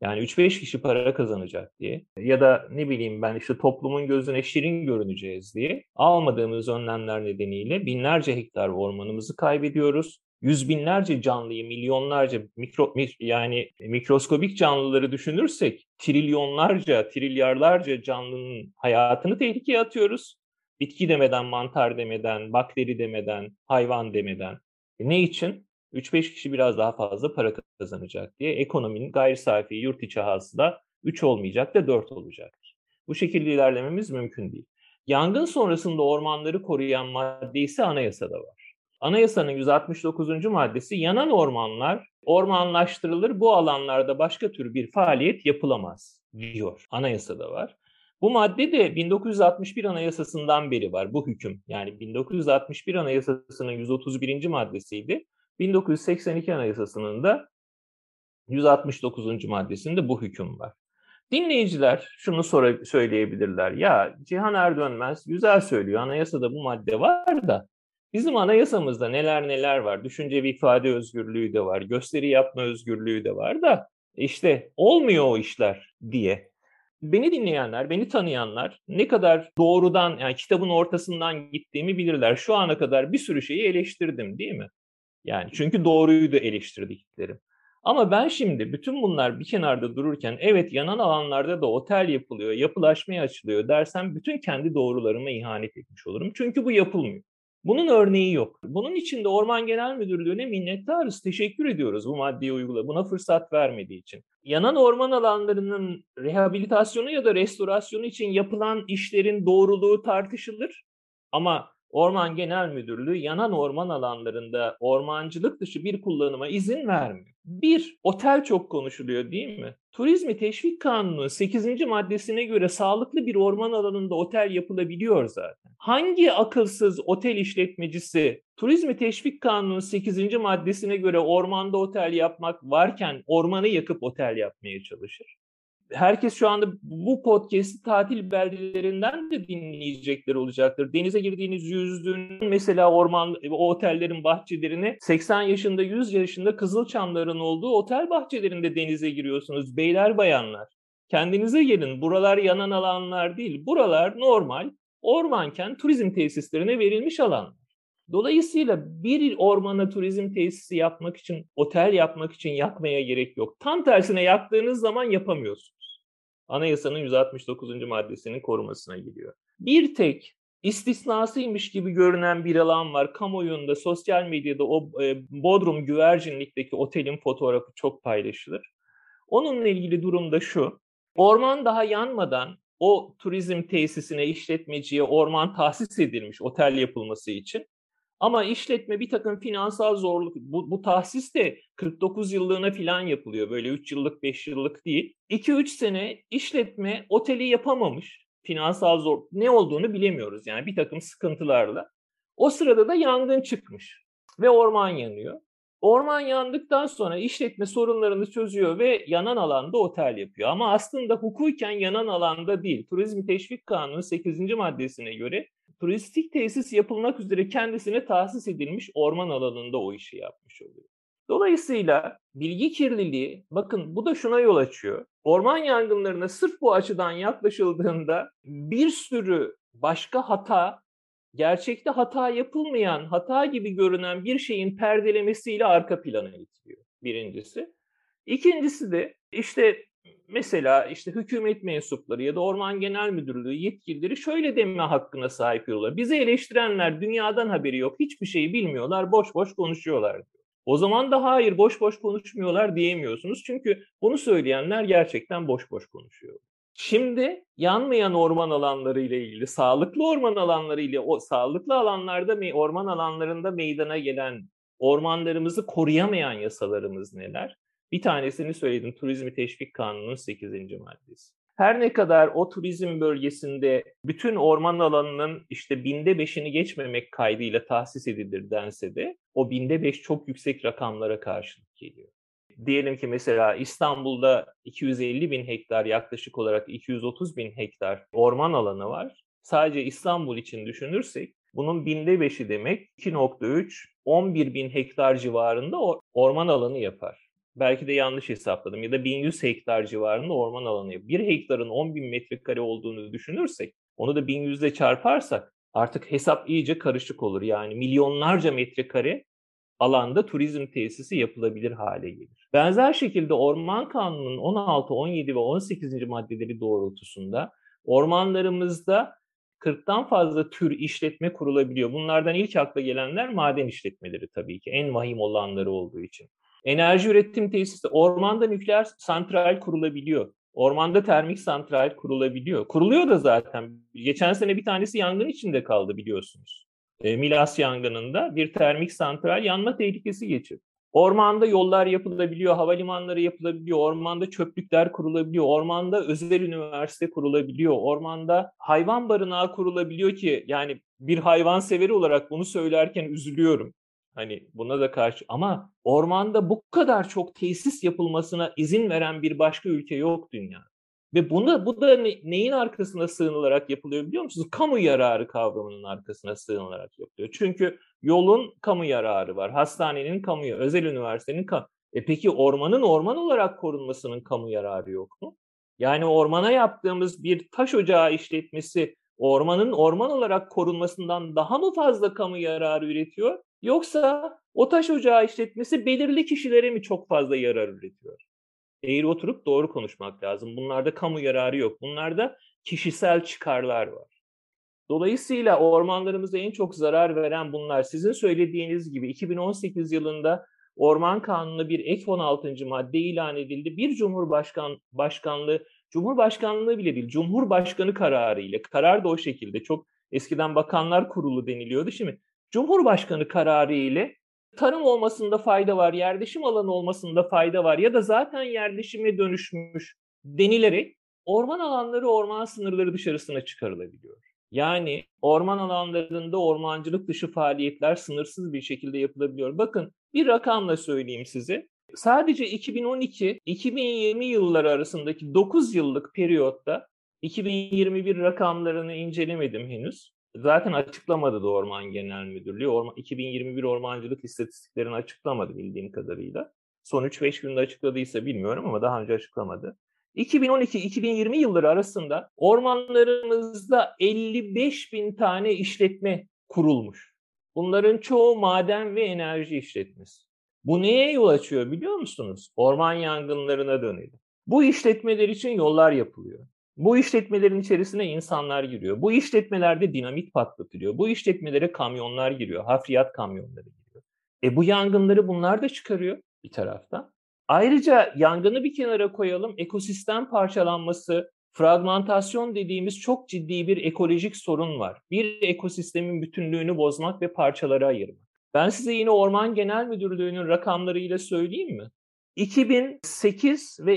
Yani 3-5 kişi para kazanacak diye ya da ne bileyim ben işte toplumun gözüne şirin görüneceğiz diye almadığımız önlemler nedeniyle binlerce hektar ormanımızı kaybediyoruz. Yüz binlerce canlıyı, milyonlarca mikro, yani mikroskobik canlıları düşünürsek trilyonlarca, trilyarlarca canlının hayatını tehlikeye atıyoruz. Bitki demeden, mantar demeden, bakteri demeden, hayvan demeden. E ne için? 3-5 kişi biraz daha fazla para kazanacak diye ekonominin gayri safi yurt içi hasıla 3 olmayacak da 4 olacaktır. Bu şekilde ilerlememiz mümkün değil. Yangın sonrasında ormanları koruyan madde ise anayasada var. Anayasanın 169. maddesi yanan ormanlar ormanlaştırılır, bu alanlarda başka tür bir faaliyet yapılamaz diyor. Anayasada var. Bu madde de 1961 Anayasası'ndan beri var bu hüküm. Yani 1961 Anayasası'nın 131. maddesiydi. 1982 Anayasası'nın da 169. maddesinde bu hüküm var. Dinleyiciler şunu sonra söyleyebilirler. Ya Cihan Erdönmez güzel söylüyor. Anayasada bu madde var da bizim anayasamızda neler neler var. Düşünce ifade özgürlüğü de var. Gösteri yapma özgürlüğü de var da işte olmuyor o işler diye. Beni dinleyenler, beni tanıyanlar ne kadar doğrudan yani kitabın ortasından gittiğimi bilirler. Şu ana kadar bir sürü şeyi eleştirdim değil mi? Yani çünkü doğruyu da eleştirdiklerim. Ama ben şimdi bütün bunlar bir kenarda dururken evet yanan alanlarda da otel yapılıyor, yapılaşmaya açılıyor dersem bütün kendi doğrularıma ihanet etmiş olurum. Çünkü bu yapılmıyor. Bunun örneği yok. Bunun için de Orman Genel Müdürlüğü'ne minnettarız. Teşekkür ediyoruz bu maddeyi uygula. Buna fırsat vermediği için. Yanan orman alanlarının rehabilitasyonu ya da restorasyonu için yapılan işlerin doğruluğu tartışılır. Ama Orman Genel Müdürlüğü yanan orman alanlarında ormancılık dışı bir kullanıma izin vermiyor. Bir, otel çok konuşuluyor değil mi? Turizmi Teşvik Kanunu 8. maddesine göre sağlıklı bir orman alanında otel yapılabiliyor zaten. Hangi akılsız otel işletmecisi Turizmi Teşvik Kanunu 8. maddesine göre ormanda otel yapmak varken ormanı yakıp otel yapmaya çalışır? Herkes şu anda bu podcast'i tatil beldelerinden de dinleyecekler olacaktır. Denize girdiğiniz yüzdüğün mesela orman, o otellerin bahçelerine 80 yaşında 100 yaşında kızılçamların olduğu otel bahçelerinde denize giriyorsunuz. Beyler bayanlar kendinize gelin. Buralar yanan alanlar değil. Buralar normal ormanken turizm tesislerine verilmiş alan. Dolayısıyla bir ormana turizm tesisi yapmak için, otel yapmak için yakmaya gerek yok. Tam tersine yaktığınız zaman yapamıyorsun anayasanın 169. maddesinin korumasına gidiyor. Bir tek istisnasıymış gibi görünen bir alan var. Kamuoyunda, sosyal medyada o e, Bodrum güvercinlikteki otelin fotoğrafı çok paylaşılır. Onunla ilgili durum da şu. Orman daha yanmadan o turizm tesisine, işletmeciye orman tahsis edilmiş otel yapılması için. Ama işletme bir takım finansal zorluk, bu, bu tahsis de 49 yıllığına falan yapılıyor. Böyle 3 yıllık, 5 yıllık değil. 2-3 sene işletme oteli yapamamış. Finansal zor, ne olduğunu bilemiyoruz yani bir takım sıkıntılarla. O sırada da yangın çıkmış ve orman yanıyor. Orman yandıktan sonra işletme sorunlarını çözüyor ve yanan alanda otel yapıyor. Ama aslında hukuken yanan alanda değil. Turizm Teşvik Kanunu 8. maddesine göre turistik tesis yapılmak üzere kendisine tahsis edilmiş orman alanında o işi yapmış oluyor. Dolayısıyla bilgi kirliliği, bakın bu da şuna yol açıyor. Orman yangınlarına sırf bu açıdan yaklaşıldığında bir sürü başka hata, gerçekte hata yapılmayan, hata gibi görünen bir şeyin perdelemesiyle arka plana itiliyor birincisi. İkincisi de işte mesela işte hükümet mensupları ya da Orman Genel Müdürlüğü yetkilileri şöyle deme hakkına sahip oluyorlar. Bizi eleştirenler dünyadan haberi yok, hiçbir şeyi bilmiyorlar, boş boş konuşuyorlar. O zaman da hayır boş boş konuşmuyorlar diyemiyorsunuz. Çünkü bunu söyleyenler gerçekten boş boş konuşuyor. Şimdi yanmayan orman alanları ile ilgili, sağlıklı orman alanları ile o sağlıklı alanlarda orman alanlarında meydana gelen ormanlarımızı koruyamayan yasalarımız neler? Bir tanesini söyledim. Turizmi Teşvik Kanunu'nun 8. maddesi. Her ne kadar o turizm bölgesinde bütün orman alanının işte binde beşini geçmemek kaydıyla tahsis edilir dense de o binde beş çok yüksek rakamlara karşılık geliyor. Diyelim ki mesela İstanbul'da 250 bin hektar yaklaşık olarak 230 bin hektar orman alanı var. Sadece İstanbul için düşünürsek bunun binde beşi demek 2.3 11 bin hektar civarında orman alanı yapar belki de yanlış hesapladım ya da 1100 hektar civarında orman alanı. Bir hektarın 10 bin metrekare olduğunu düşünürsek onu da 1100 ile çarparsak artık hesap iyice karışık olur. Yani milyonlarca metrekare alanda turizm tesisi yapılabilir hale gelir. Benzer şekilde Orman Kanunu'nun 16, 17 ve 18. maddeleri doğrultusunda ormanlarımızda 40'tan fazla tür işletme kurulabiliyor. Bunlardan ilk akla gelenler maden işletmeleri tabii ki. En vahim olanları olduğu için. Enerji üretim tesisi, ormanda nükleer santral kurulabiliyor. Ormanda termik santral kurulabiliyor. Kuruluyor da zaten. Geçen sene bir tanesi yangın içinde kaldı biliyorsunuz. E, Milas yangınında bir termik santral yanma tehlikesi geçirdi. Ormanda yollar yapılabiliyor, havalimanları yapılabiliyor, ormanda çöplükler kurulabiliyor, ormanda özel üniversite kurulabiliyor, ormanda hayvan barınağı kurulabiliyor ki yani bir hayvan severi olarak bunu söylerken üzülüyorum. Hani buna da karşı ama ormanda bu kadar çok tesis yapılmasına izin veren bir başka ülke yok dünya. Ve buna bu da ne, neyin arkasına sığınılarak yapılıyor biliyor musunuz? Kamu yararı kavramının arkasına sığınılarak yapılıyor. Çünkü yolun kamu yararı var, hastanenin kamu, özel üniversitenin kamu. E peki ormanın orman olarak korunmasının kamu yararı yok mu? Yani ormana yaptığımız bir taş ocağı işletmesi ormanın orman olarak korunmasından daha mı fazla kamu yararı üretiyor? Yoksa o taş ocağı işletmesi belirli kişilere mi çok fazla yarar üretiyor? Eğri oturup doğru konuşmak lazım. Bunlarda kamu yararı yok. Bunlarda kişisel çıkarlar var. Dolayısıyla ormanlarımıza en çok zarar veren bunlar. Sizin söylediğiniz gibi 2018 yılında Orman Kanunu'na bir ek 16. madde ilan edildi. Bir Cumhurbaşkan başkanlığı, Cumhurbaşkanlığı bile değil, Cumhurbaşkanı kararı ile, karar da o şekilde çok eskiden bakanlar kurulu deniliyordu. Şimdi Cumhurbaşkanı kararı ile tarım olmasında fayda var, yerleşim alanı olmasında fayda var ya da zaten yerleşime dönüşmüş denilerek orman alanları orman sınırları dışarısına çıkarılabiliyor. Yani orman alanlarında ormancılık dışı faaliyetler sınırsız bir şekilde yapılabiliyor. Bakın bir rakamla söyleyeyim size. Sadece 2012-2020 yılları arasındaki 9 yıllık periyotta 2021 rakamlarını incelemedim henüz. Zaten açıklamadı da Orman Genel Müdürlüğü. Orman, 2021 ormancılık istatistiklerini açıklamadı bildiğim kadarıyla. Son 3-5 günde açıkladıysa bilmiyorum ama daha önce açıklamadı. 2012-2020 yılları arasında ormanlarımızda 55 bin tane işletme kurulmuş. Bunların çoğu maden ve enerji işletmesi. Bu neye yol açıyor biliyor musunuz? Orman yangınlarına dönüyor. Bu işletmeler için yollar yapılıyor. Bu işletmelerin içerisine insanlar giriyor. Bu işletmelerde dinamit patlatılıyor. Bu işletmelere kamyonlar giriyor. Hafriyat kamyonları giriyor. E bu yangınları bunlar da çıkarıyor bir taraftan. Ayrıca yangını bir kenara koyalım. Ekosistem parçalanması, fragmentasyon dediğimiz çok ciddi bir ekolojik sorun var. Bir ekosistemin bütünlüğünü bozmak ve parçalara ayırmak. Ben size yine Orman Genel Müdürlüğü'nün rakamlarıyla söyleyeyim mi? 2008 ve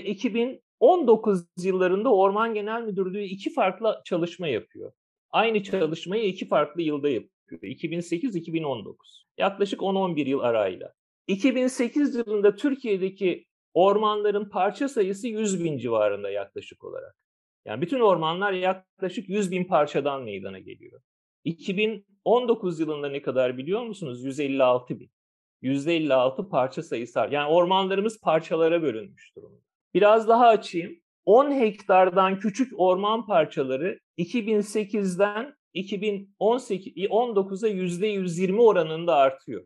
2019 yıllarında Orman Genel Müdürlüğü iki farklı çalışma yapıyor. Aynı çalışmayı iki farklı yılda yapıyor. 2008-2019. Yaklaşık 10-11 yıl arayla. 2008 yılında Türkiye'deki ormanların parça sayısı 100 bin civarında yaklaşık olarak. Yani bütün ormanlar yaklaşık 100 bin parçadan meydana geliyor. 2019 yılında ne kadar biliyor musunuz? 156 bin. %56 parça sayısı var. Yani ormanlarımız parçalara bölünmüş durumda. Biraz daha açayım. 10 hektardan küçük orman parçaları 2008'den 2018 19'a %120 oranında artıyor.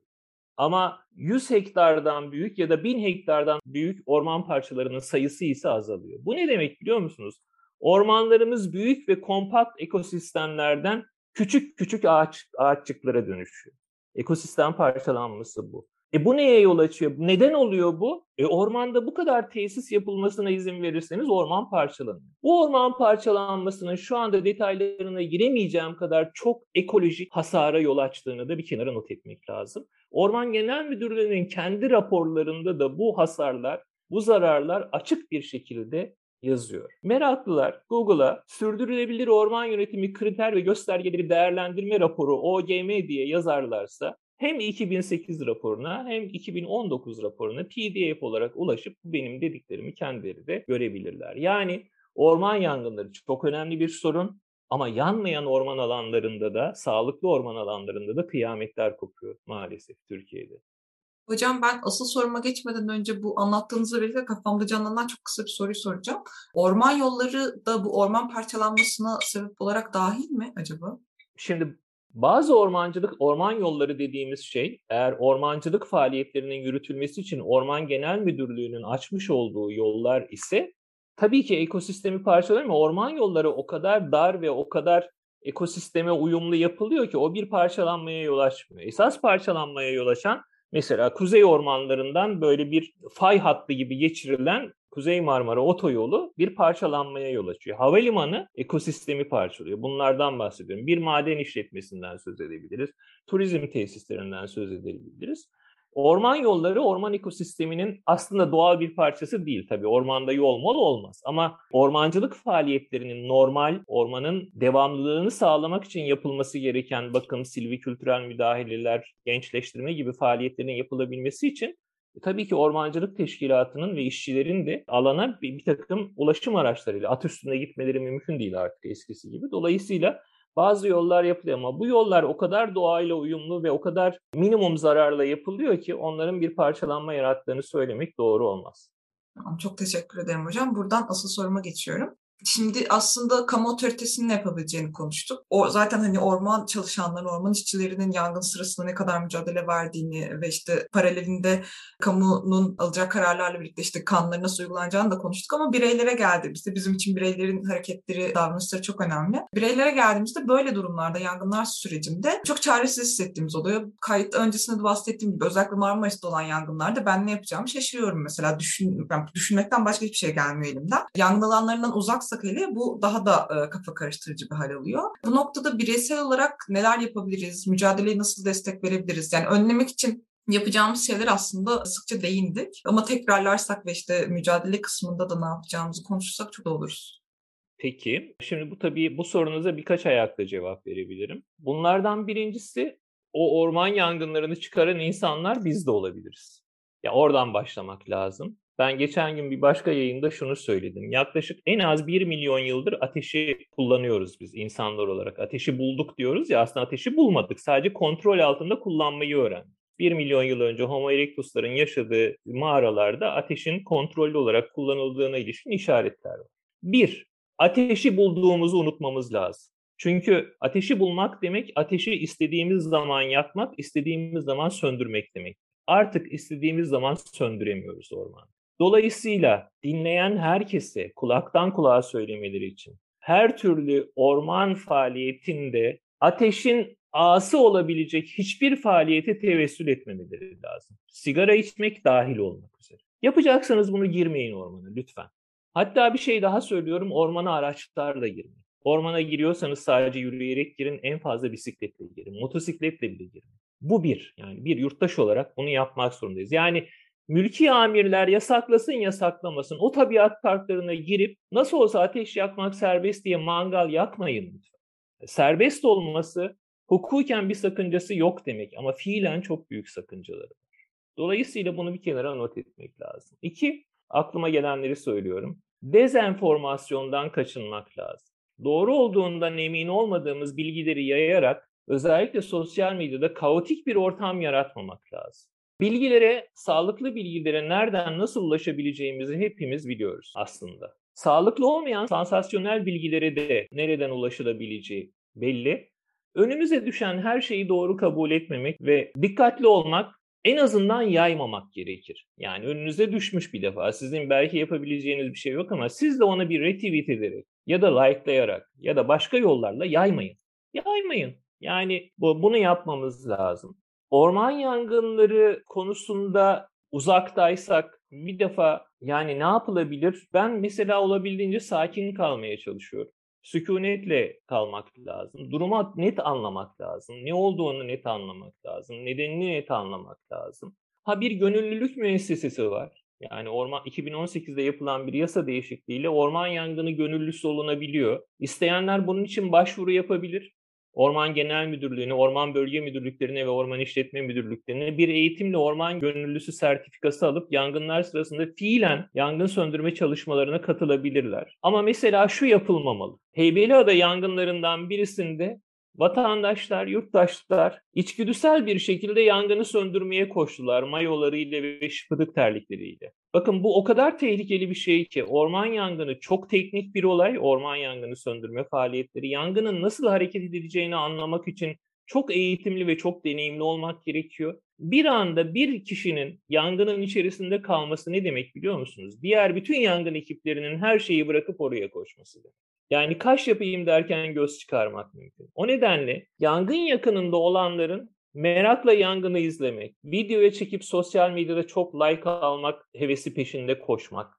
Ama 100 hektardan büyük ya da 1000 hektardan büyük orman parçalarının sayısı ise azalıyor. Bu ne demek biliyor musunuz? Ormanlarımız büyük ve kompakt ekosistemlerden küçük küçük ağaç, ağaççıklara dönüşüyor. Ekosistem parçalanması bu. E bu neye yol açıyor? Neden oluyor bu? E ormanda bu kadar tesis yapılmasına izin verirseniz orman parçalanıyor. Bu orman parçalanmasının şu anda detaylarına giremeyeceğim kadar çok ekolojik hasara yol açtığını da bir kenara not etmek lazım. Orman Genel Müdürlüğü'nün kendi raporlarında da bu hasarlar, bu zararlar açık bir şekilde yazıyor. Meraklılar Google'a sürdürülebilir orman yönetimi kriter ve göstergeleri değerlendirme raporu OGM diye yazarlarsa hem 2008 raporuna hem 2019 raporuna PDF olarak ulaşıp benim dediklerimi kendileri de görebilirler. Yani orman yangınları çok önemli bir sorun ama yanmayan orman alanlarında da, sağlıklı orman alanlarında da kıyametler kopuyor maalesef Türkiye'de. Hocam ben asıl soruma geçmeden önce bu anlattığınızı birlikte kafamda canlanan çok kısa bir soruyu soracağım. Orman yolları da bu orman parçalanmasına sebep olarak dahil mi acaba? Şimdi bazı ormancılık, orman yolları dediğimiz şey eğer ormancılık faaliyetlerinin yürütülmesi için Orman Genel Müdürlüğü'nün açmış olduğu yollar ise tabii ki ekosistemi parçalar ama orman yolları o kadar dar ve o kadar ekosisteme uyumlu yapılıyor ki o bir parçalanmaya yol açmıyor. Esas parçalanmaya yol açan mesela kuzey ormanlarından böyle bir fay hattı gibi geçirilen Kuzey Marmara otoyolu bir parçalanmaya yol açıyor. Havalimanı ekosistemi parçalıyor. Bunlardan bahsediyorum. Bir maden işletmesinden söz edebiliriz. Turizm tesislerinden söz edebiliriz. Orman yolları orman ekosisteminin aslında doğal bir parçası değil tabii. Ormanda yol mol olmaz ama ormancılık faaliyetlerinin normal ormanın devamlılığını sağlamak için yapılması gereken bakım, silvikültürel müdahaleler, gençleştirme gibi faaliyetlerin yapılabilmesi için e, tabii ki ormancılık teşkilatının ve işçilerin de alana bir, bir takım ulaşım araçlarıyla at üstünde gitmeleri mümkün değil artık eskisi gibi. Dolayısıyla bazı yollar yapılıyor ama bu yollar o kadar doğayla uyumlu ve o kadar minimum zararla yapılıyor ki onların bir parçalanma yarattığını söylemek doğru olmaz. Çok teşekkür ederim hocam. Buradan asıl soruma geçiyorum. Şimdi aslında kamu otoritesinin ne yapabileceğini konuştuk. O zaten hani orman çalışanları, orman işçilerinin yangın sırasında ne kadar mücadele verdiğini ve işte paralelinde kamunun alacak kararlarla birlikte işte kanunları nasıl uygulanacağını da konuştuk ama bireylere geldiğimizde bizim için bireylerin hareketleri, davranışları çok önemli. Bireylere geldiğimizde böyle durumlarda yangınlar sürecinde çok çaresiz hissettiğimiz oluyor. Kayıt öncesinde de bahsettiğim gibi özellikle Marmaris'te olan yangınlarda ben ne yapacağımı şaşırıyorum mesela. Düşün, yani düşünmekten başka hiçbir şey gelmiyor elimden. Yangın alanlarından uzaksa yapmazsak hele bu daha da e, kafa karıştırıcı bir hal alıyor. Bu noktada bireysel olarak neler yapabiliriz? Mücadeleye nasıl destek verebiliriz? Yani önlemek için yapacağımız şeyler aslında sıkça değindik. Ama tekrarlarsak ve işte mücadele kısmında da ne yapacağımızı konuşursak çok oluruz. Peki. Şimdi bu tabii bu sorunuza birkaç ayakta cevap verebilirim. Bunlardan birincisi o orman yangınlarını çıkaran insanlar biz de olabiliriz. Ya oradan başlamak lazım. Ben geçen gün bir başka yayında şunu söyledim. Yaklaşık en az 1 milyon yıldır ateşi kullanıyoruz biz insanlar olarak. Ateşi bulduk diyoruz ya aslında ateşi bulmadık. Sadece kontrol altında kullanmayı öğrendik. 1 milyon yıl önce Homo erectus'ların yaşadığı mağaralarda ateşin kontrollü olarak kullanıldığına ilişkin işaretler var. Bir, ateşi bulduğumuzu unutmamız lazım. Çünkü ateşi bulmak demek ateşi istediğimiz zaman yakmak, istediğimiz zaman söndürmek demek. Artık istediğimiz zaman söndüremiyoruz ormanı. Dolayısıyla dinleyen herkese kulaktan kulağa söylemeleri için her türlü orman faaliyetinde ateşin ağası olabilecek hiçbir faaliyete tevessül etmemeleri lazım. Sigara içmek dahil olmak üzere. Yapacaksanız bunu girmeyin ormana lütfen. Hatta bir şey daha söylüyorum ormana araçlarla girmeyin. Ormana giriyorsanız sadece yürüyerek girin, en fazla bisikletle girin, motosikletle bile girin. Bu bir, yani bir yurttaş olarak bunu yapmak zorundayız. Yani mülki amirler yasaklasın yasaklamasın o tabiat parklarına girip nasıl olsa ateş yakmak serbest diye mangal yakmayın. Serbest olması hukuken bir sakıncası yok demek ama fiilen çok büyük sakıncaları var. Dolayısıyla bunu bir kenara not etmek lazım. İki, aklıma gelenleri söylüyorum. Dezenformasyondan kaçınmak lazım. Doğru olduğundan emin olmadığımız bilgileri yayarak özellikle sosyal medyada kaotik bir ortam yaratmamak lazım. Bilgilere, sağlıklı bilgilere nereden nasıl ulaşabileceğimizi hepimiz biliyoruz aslında. Sağlıklı olmayan sansasyonel bilgilere de nereden ulaşılabileceği belli. Önümüze düşen her şeyi doğru kabul etmemek ve dikkatli olmak en azından yaymamak gerekir. Yani önünüze düşmüş bir defa. Sizin belki yapabileceğiniz bir şey yok ama siz de ona bir retweet ederek ya da likelayarak ya da başka yollarla yaymayın. Yaymayın. Yani bu, bunu yapmamız lazım. Orman yangınları konusunda uzaktaysak bir defa yani ne yapılabilir? Ben mesela olabildiğince sakin kalmaya çalışıyorum. Sükunetle kalmak lazım. Durumu net anlamak lazım. Ne olduğunu net anlamak lazım. Nedenini net anlamak lazım. Ha bir gönüllülük müessesesi var. Yani orman 2018'de yapılan bir yasa değişikliğiyle orman yangını gönüllüsü olunabiliyor. İsteyenler bunun için başvuru yapabilir. Orman Genel Müdürlüğü'ne, Orman Bölge Müdürlüklerine ve Orman İşletme Müdürlüklerine bir eğitimle orman gönüllüsü sertifikası alıp yangınlar sırasında fiilen yangın söndürme çalışmalarına katılabilirler. Ama mesela şu yapılmamalı. Heybeliada yangınlarından birisinde Vatandaşlar, yurttaşlar içgüdüsel bir şekilde yangını söndürmeye koştular mayolarıyla ve şıpıdık terlikleriyle. Bakın bu o kadar tehlikeli bir şey ki orman yangını çok teknik bir olay. Orman yangını söndürme faaliyetleri yangının nasıl hareket edileceğini anlamak için çok eğitimli ve çok deneyimli olmak gerekiyor. Bir anda bir kişinin yangının içerisinde kalması ne demek biliyor musunuz? Diğer bütün yangın ekiplerinin her şeyi bırakıp oraya koşması demek. Yani kaş yapayım derken göz çıkarmak mümkün. O nedenle yangın yakınında olanların merakla yangını izlemek, videoya çekip sosyal medyada çok like almak, hevesi peşinde koşmak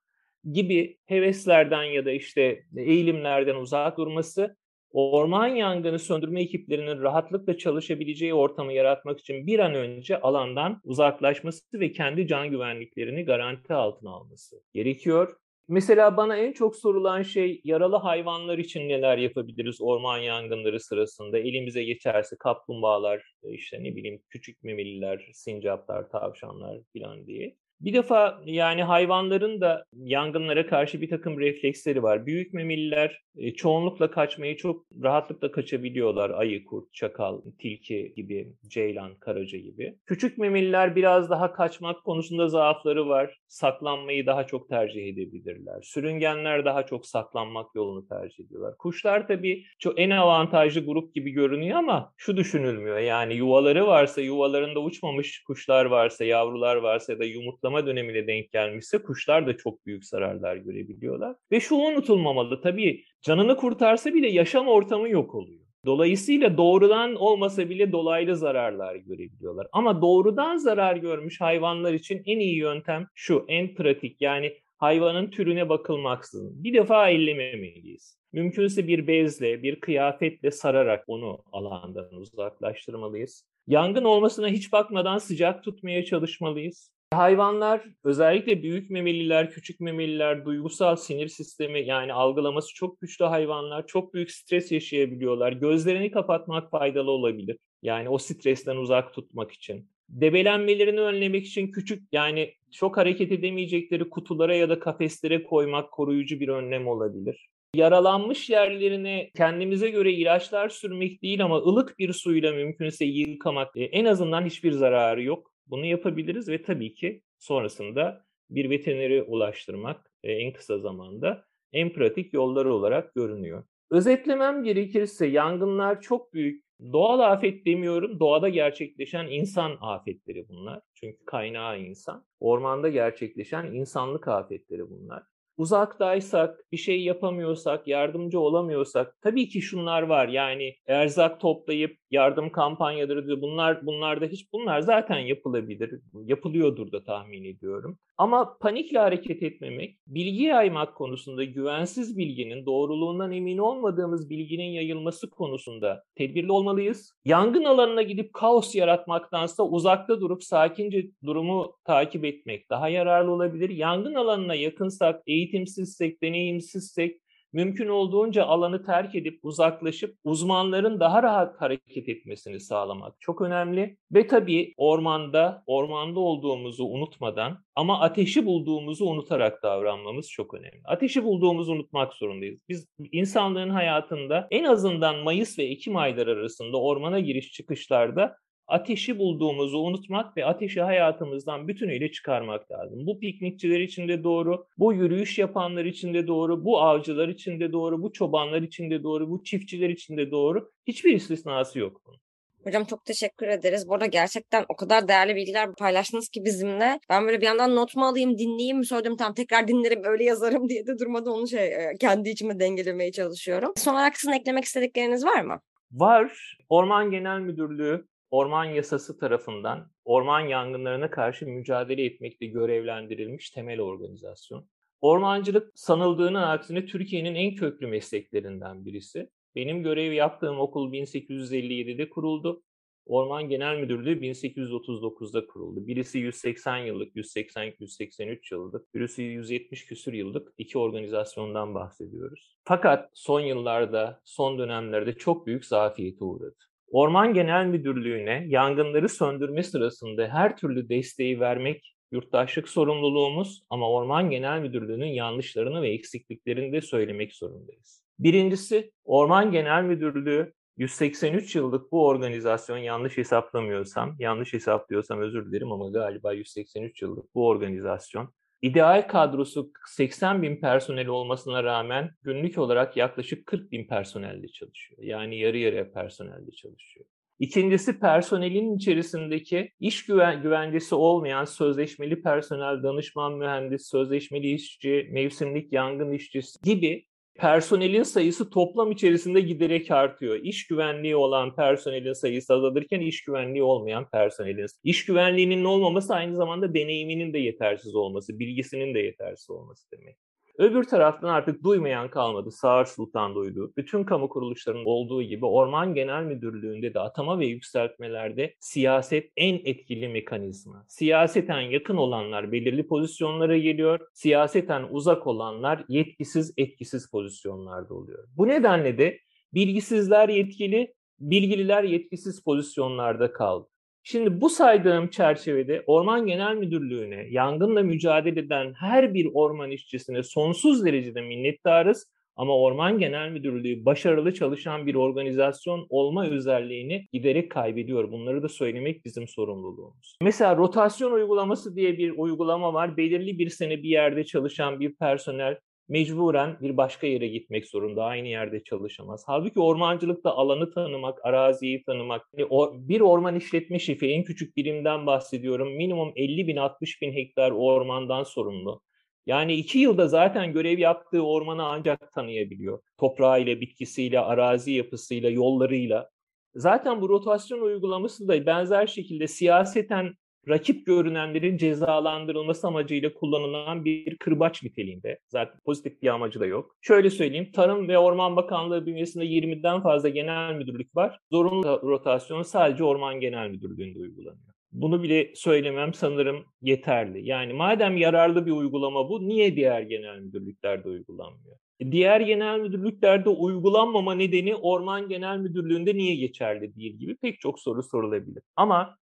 gibi heveslerden ya da işte eğilimlerden uzak durması orman yangını söndürme ekiplerinin rahatlıkla çalışabileceği ortamı yaratmak için bir an önce alandan uzaklaşması ve kendi can güvenliklerini garanti altına alması gerekiyor. Mesela bana en çok sorulan şey yaralı hayvanlar için neler yapabiliriz orman yangınları sırasında? Elimize geçerse kaplumbağalar, işte ne bileyim küçük memeliler, sincaplar, tavşanlar falan diye. Bir defa yani hayvanların da yangınlara karşı bir takım refleksleri var. Büyük memeliler e, çoğunlukla kaçmayı çok rahatlıkla kaçabiliyorlar. Ayı, kurt, çakal, tilki gibi, ceylan, karaca gibi. Küçük memeliler biraz daha kaçmak konusunda zaafları var. Saklanmayı daha çok tercih edebilirler. Sürüngenler daha çok saklanmak yolunu tercih ediyorlar. Kuşlar tabii çok en avantajlı grup gibi görünüyor ama şu düşünülmüyor. Yani yuvaları varsa, yuvalarında uçmamış kuşlar varsa, yavrular varsa ya da yumurtlama dönemine denk gelmişse kuşlar da çok büyük zararlar görebiliyorlar. Ve şu unutulmamalı tabii canını kurtarsa bile yaşam ortamı yok oluyor. Dolayısıyla doğrudan olmasa bile dolaylı zararlar görebiliyorlar. Ama doğrudan zarar görmüş hayvanlar için en iyi yöntem şu, en pratik yani hayvanın türüne bakılmaksızın. Bir defa ellememeliyiz. Mümkünse bir bezle, bir kıyafetle sararak onu alandan uzaklaştırmalıyız. Yangın olmasına hiç bakmadan sıcak tutmaya çalışmalıyız. Hayvanlar özellikle büyük memeliler, küçük memeliler duygusal sinir sistemi yani algılaması çok güçlü hayvanlar çok büyük stres yaşayabiliyorlar. Gözlerini kapatmak faydalı olabilir. Yani o stresten uzak tutmak için. Debelenmelerini önlemek için küçük yani çok hareket edemeyecekleri kutulara ya da kafeslere koymak koruyucu bir önlem olabilir. Yaralanmış yerlerine kendimize göre ilaçlar sürmek değil ama ılık bir suyla mümkünse yıkamak en azından hiçbir zararı yok. Bunu yapabiliriz ve tabii ki sonrasında bir veterineri ulaştırmak e, en kısa zamanda en pratik yolları olarak görünüyor. Özetlemem gerekirse yangınlar çok büyük doğal afet demiyorum, doğada gerçekleşen insan afetleri bunlar. Çünkü kaynağı insan. Ormanda gerçekleşen insanlık afetleri bunlar uzaktaysak, bir şey yapamıyorsak, yardımcı olamıyorsak tabii ki şunlar var. Yani erzak toplayıp yardım kampanyaları diyor. Bunlar bunlar da hiç bunlar zaten yapılabilir. Yapılıyordur da tahmin ediyorum. Ama panikle hareket etmemek, bilgi yaymak konusunda güvensiz bilginin, doğruluğundan emin olmadığımız bilginin yayılması konusunda tedbirli olmalıyız. Yangın alanına gidip kaos yaratmaktansa uzakta durup sakince durumu takip etmek daha yararlı olabilir. Yangın alanına yakınsak, eğitimsizsek, deneyimsizsek mümkün olduğunca alanı terk edip uzaklaşıp uzmanların daha rahat hareket etmesini sağlamak çok önemli. Ve tabii ormanda, ormanda olduğumuzu unutmadan ama ateşi bulduğumuzu unutarak davranmamız çok önemli. Ateşi bulduğumuzu unutmak zorundayız. Biz insanlığın hayatında en azından Mayıs ve Ekim ayları arasında ormana giriş çıkışlarda ateşi bulduğumuzu unutmak ve ateşi hayatımızdan bütünüyle çıkarmak lazım. Bu piknikçiler için de doğru, bu yürüyüş yapanlar için de doğru, bu avcılar için de doğru, bu çobanlar için de doğru, bu çiftçiler için de doğru. Hiçbir istisnası yok bunun. Hocam çok teşekkür ederiz. Bu arada gerçekten o kadar değerli bilgiler paylaştınız ki bizimle. Ben böyle bir yandan not mu alayım, dinleyeyim mi söyledim tam tekrar dinlerim öyle yazarım diye de durmadan onu şey kendi içime dengelemeye çalışıyorum. Son olarak sizin eklemek istedikleriniz var mı? Var. Orman Genel Müdürlüğü Orman Yasası tarafından orman yangınlarına karşı mücadele etmekte görevlendirilmiş temel organizasyon. Ormancılık sanıldığının aksine Türkiye'nin en köklü mesleklerinden birisi. Benim görev yaptığım okul 1857'de kuruldu. Orman Genel Müdürlüğü 1839'da kuruldu. Birisi 180 yıllık, 180-183 yıllık, birisi 170 küsür yıllık iki organizasyondan bahsediyoruz. Fakat son yıllarda, son dönemlerde çok büyük zafiyete uğradı. Orman Genel Müdürlüğü'ne yangınları söndürme sırasında her türlü desteği vermek yurttaşlık sorumluluğumuz ama Orman Genel Müdürlüğü'nün yanlışlarını ve eksikliklerini de söylemek zorundayız. Birincisi Orman Genel Müdürlüğü 183 yıllık bu organizasyon yanlış hesaplamıyorsam, yanlış hesaplıyorsam özür dilerim ama galiba 183 yıllık bu organizasyon İdeal kadrosu 80 bin personel olmasına rağmen günlük olarak yaklaşık 40 bin personelle çalışıyor. Yani yarı yarıya personelle çalışıyor. İkincisi personelin içerisindeki iş güven güvencesi olmayan sözleşmeli personel, danışman mühendis, sözleşmeli işçi, mevsimlik yangın işçisi gibi personelin sayısı toplam içerisinde giderek artıyor. İş güvenliği olan personelin sayısı azalırken iş güvenliği olmayan personelin. İş güvenliğinin olmaması aynı zamanda deneyiminin de yetersiz olması, bilgisinin de yetersiz olması demek. Öbür taraftan artık duymayan kalmadı. Sağır Sultan duydu. Bütün kamu kuruluşlarının olduğu gibi Orman Genel Müdürlüğü'nde de atama ve yükseltmelerde siyaset en etkili mekanizma. Siyaseten yakın olanlar belirli pozisyonlara geliyor. Siyaseten uzak olanlar yetkisiz, etkisiz pozisyonlarda oluyor. Bu nedenle de bilgisizler yetkili, bilgililer yetkisiz pozisyonlarda kaldı. Şimdi bu saydığım çerçevede Orman Genel Müdürlüğü'ne yangınla mücadele eden her bir orman işçisine sonsuz derecede minnettarız. Ama Orman Genel Müdürlüğü başarılı çalışan bir organizasyon olma özelliğini giderek kaybediyor. Bunları da söylemek bizim sorumluluğumuz. Mesela rotasyon uygulaması diye bir uygulama var. Belirli bir sene bir yerde çalışan bir personel mecburen bir başka yere gitmek zorunda. Aynı yerde çalışamaz. Halbuki ormancılıkta alanı tanımak, araziyi tanımak, hani bir orman işletme şefi en küçük birimden bahsediyorum. Minimum 50 bin 60 bin hektar ormandan sorumlu. Yani iki yılda zaten görev yaptığı ormanı ancak tanıyabiliyor. Toprağıyla, bitkisiyle, arazi yapısıyla, yollarıyla. Zaten bu rotasyon uygulaması da benzer şekilde siyaseten rakip görünenlerin cezalandırılması amacıyla kullanılan bir kırbaç niteliğinde. Zaten pozitif bir amacı da yok. Şöyle söyleyeyim, Tarım ve Orman Bakanlığı bünyesinde 20'den fazla genel müdürlük var. Zorunlu rotasyon sadece Orman Genel Müdürlüğü'nde uygulanıyor. Bunu bile söylemem sanırım yeterli. Yani madem yararlı bir uygulama bu, niye diğer genel müdürlüklerde uygulanmıyor? Diğer genel müdürlüklerde uygulanmama nedeni Orman Genel Müdürlüğü'nde niye geçerli değil gibi pek çok soru sorulabilir. Ama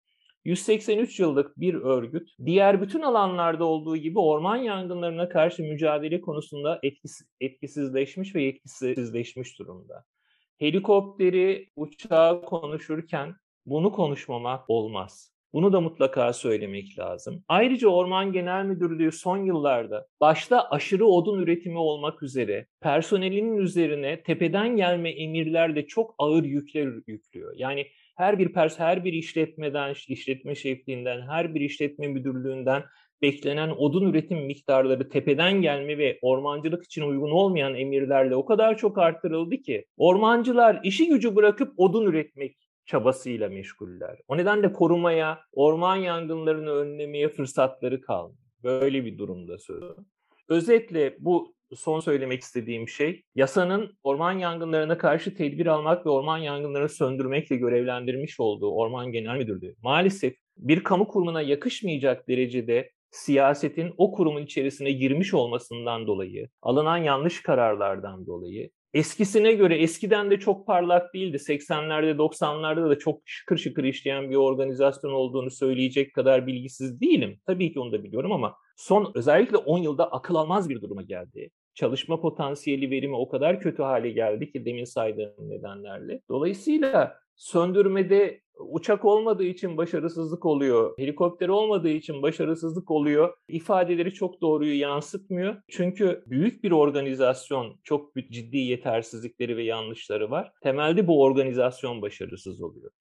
183 yıllık bir örgüt, diğer bütün alanlarda olduğu gibi orman yangınlarına karşı mücadele konusunda etkisiz, etkisizleşmiş ve yetkisizleşmiş durumda. Helikopteri, uçağı konuşurken bunu konuşmamak olmaz. Bunu da mutlaka söylemek lazım. Ayrıca Orman Genel Müdürlüğü son yıllarda başta aşırı odun üretimi olmak üzere personelinin üzerine tepeden gelme emirlerle çok ağır yükler yüklüyor. Yani her bir pers her bir işletmeden, işletme şefliğinden, her bir işletme müdürlüğünden beklenen odun üretim miktarları tepeden gelme ve ormancılık için uygun olmayan emirlerle o kadar çok arttırıldı ki ormancılar işi gücü bırakıp odun üretmek çabasıyla meşguller. O nedenle korumaya, orman yangınlarını önlemeye fırsatları kalmıyor. Böyle bir durumda söz. Özetle bu son söylemek istediğim şey yasanın orman yangınlarına karşı tedbir almak ve orman yangınlarını söndürmekle görevlendirmiş olduğu Orman Genel Müdürlüğü maalesef bir kamu kurumuna yakışmayacak derecede siyasetin o kurumun içerisine girmiş olmasından dolayı, alınan yanlış kararlardan dolayı eskisine göre eskiden de çok parlak değildi. 80'lerde 90'larda da çok şıkır şıkır işleyen bir organizasyon olduğunu söyleyecek kadar bilgisiz değilim. Tabii ki onu da biliyorum ama son özellikle 10 yılda akıl almaz bir duruma geldi çalışma potansiyeli verimi o kadar kötü hale geldi ki demin saydığım nedenlerle. Dolayısıyla söndürmede uçak olmadığı için başarısızlık oluyor, helikopter olmadığı için başarısızlık oluyor ifadeleri çok doğruyu yansıtmıyor. Çünkü büyük bir organizasyon çok ciddi yetersizlikleri ve yanlışları var. Temelde bu organizasyon başarısız oluyor.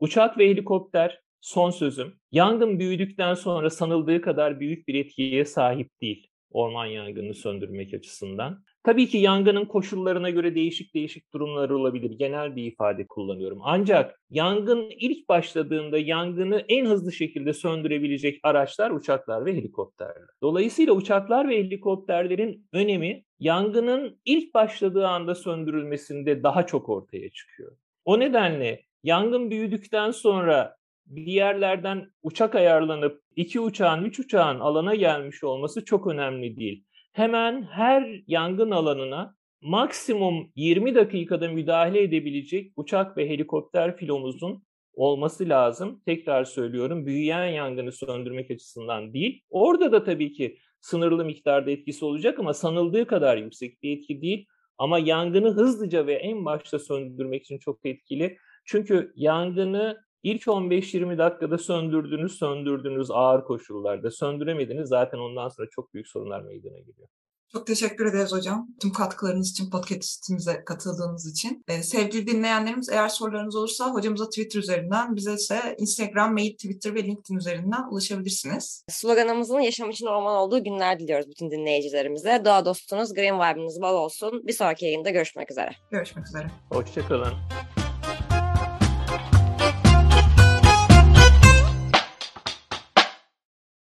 Uçak ve helikopter son sözüm. Yangın büyüdükten sonra sanıldığı kadar büyük bir etkiye sahip değil orman yangını söndürmek açısından. Tabii ki yangının koşullarına göre değişik değişik durumlar olabilir. Genel bir ifade kullanıyorum. Ancak yangın ilk başladığında yangını en hızlı şekilde söndürebilecek araçlar uçaklar ve helikopterler. Dolayısıyla uçaklar ve helikopterlerin önemi yangının ilk başladığı anda söndürülmesinde daha çok ortaya çıkıyor. O nedenle yangın büyüdükten sonra bir yerlerden uçak ayarlanıp iki uçağın, üç uçağın alana gelmiş olması çok önemli değil. Hemen her yangın alanına maksimum 20 dakikada müdahale edebilecek uçak ve helikopter filomuzun olması lazım. Tekrar söylüyorum büyüyen yangını söndürmek açısından değil. Orada da tabii ki sınırlı miktarda etkisi olacak ama sanıldığı kadar yüksek bir etki değil. Ama yangını hızlıca ve en başta söndürmek için çok etkili. Çünkü yangını İlk 15-20 dakikada söndürdünüz, söndürdünüz ağır koşullarda. Söndüremediniz zaten ondan sonra çok büyük sorunlar meydana geliyor. Çok teşekkür ederiz hocam. Tüm katkılarınız için, podcastimize katıldığınız için. Ee, sevgili dinleyenlerimiz eğer sorularınız olursa hocamıza Twitter üzerinden, bize ise Instagram, mail, Twitter ve LinkedIn üzerinden ulaşabilirsiniz. Sloganımızın yaşam için orman olduğu günler diliyoruz bütün dinleyicilerimize. Doğa dostunuz, green vibe'ınız bol olsun. Bir sonraki yayında görüşmek üzere. Görüşmek üzere. Hoşçakalın.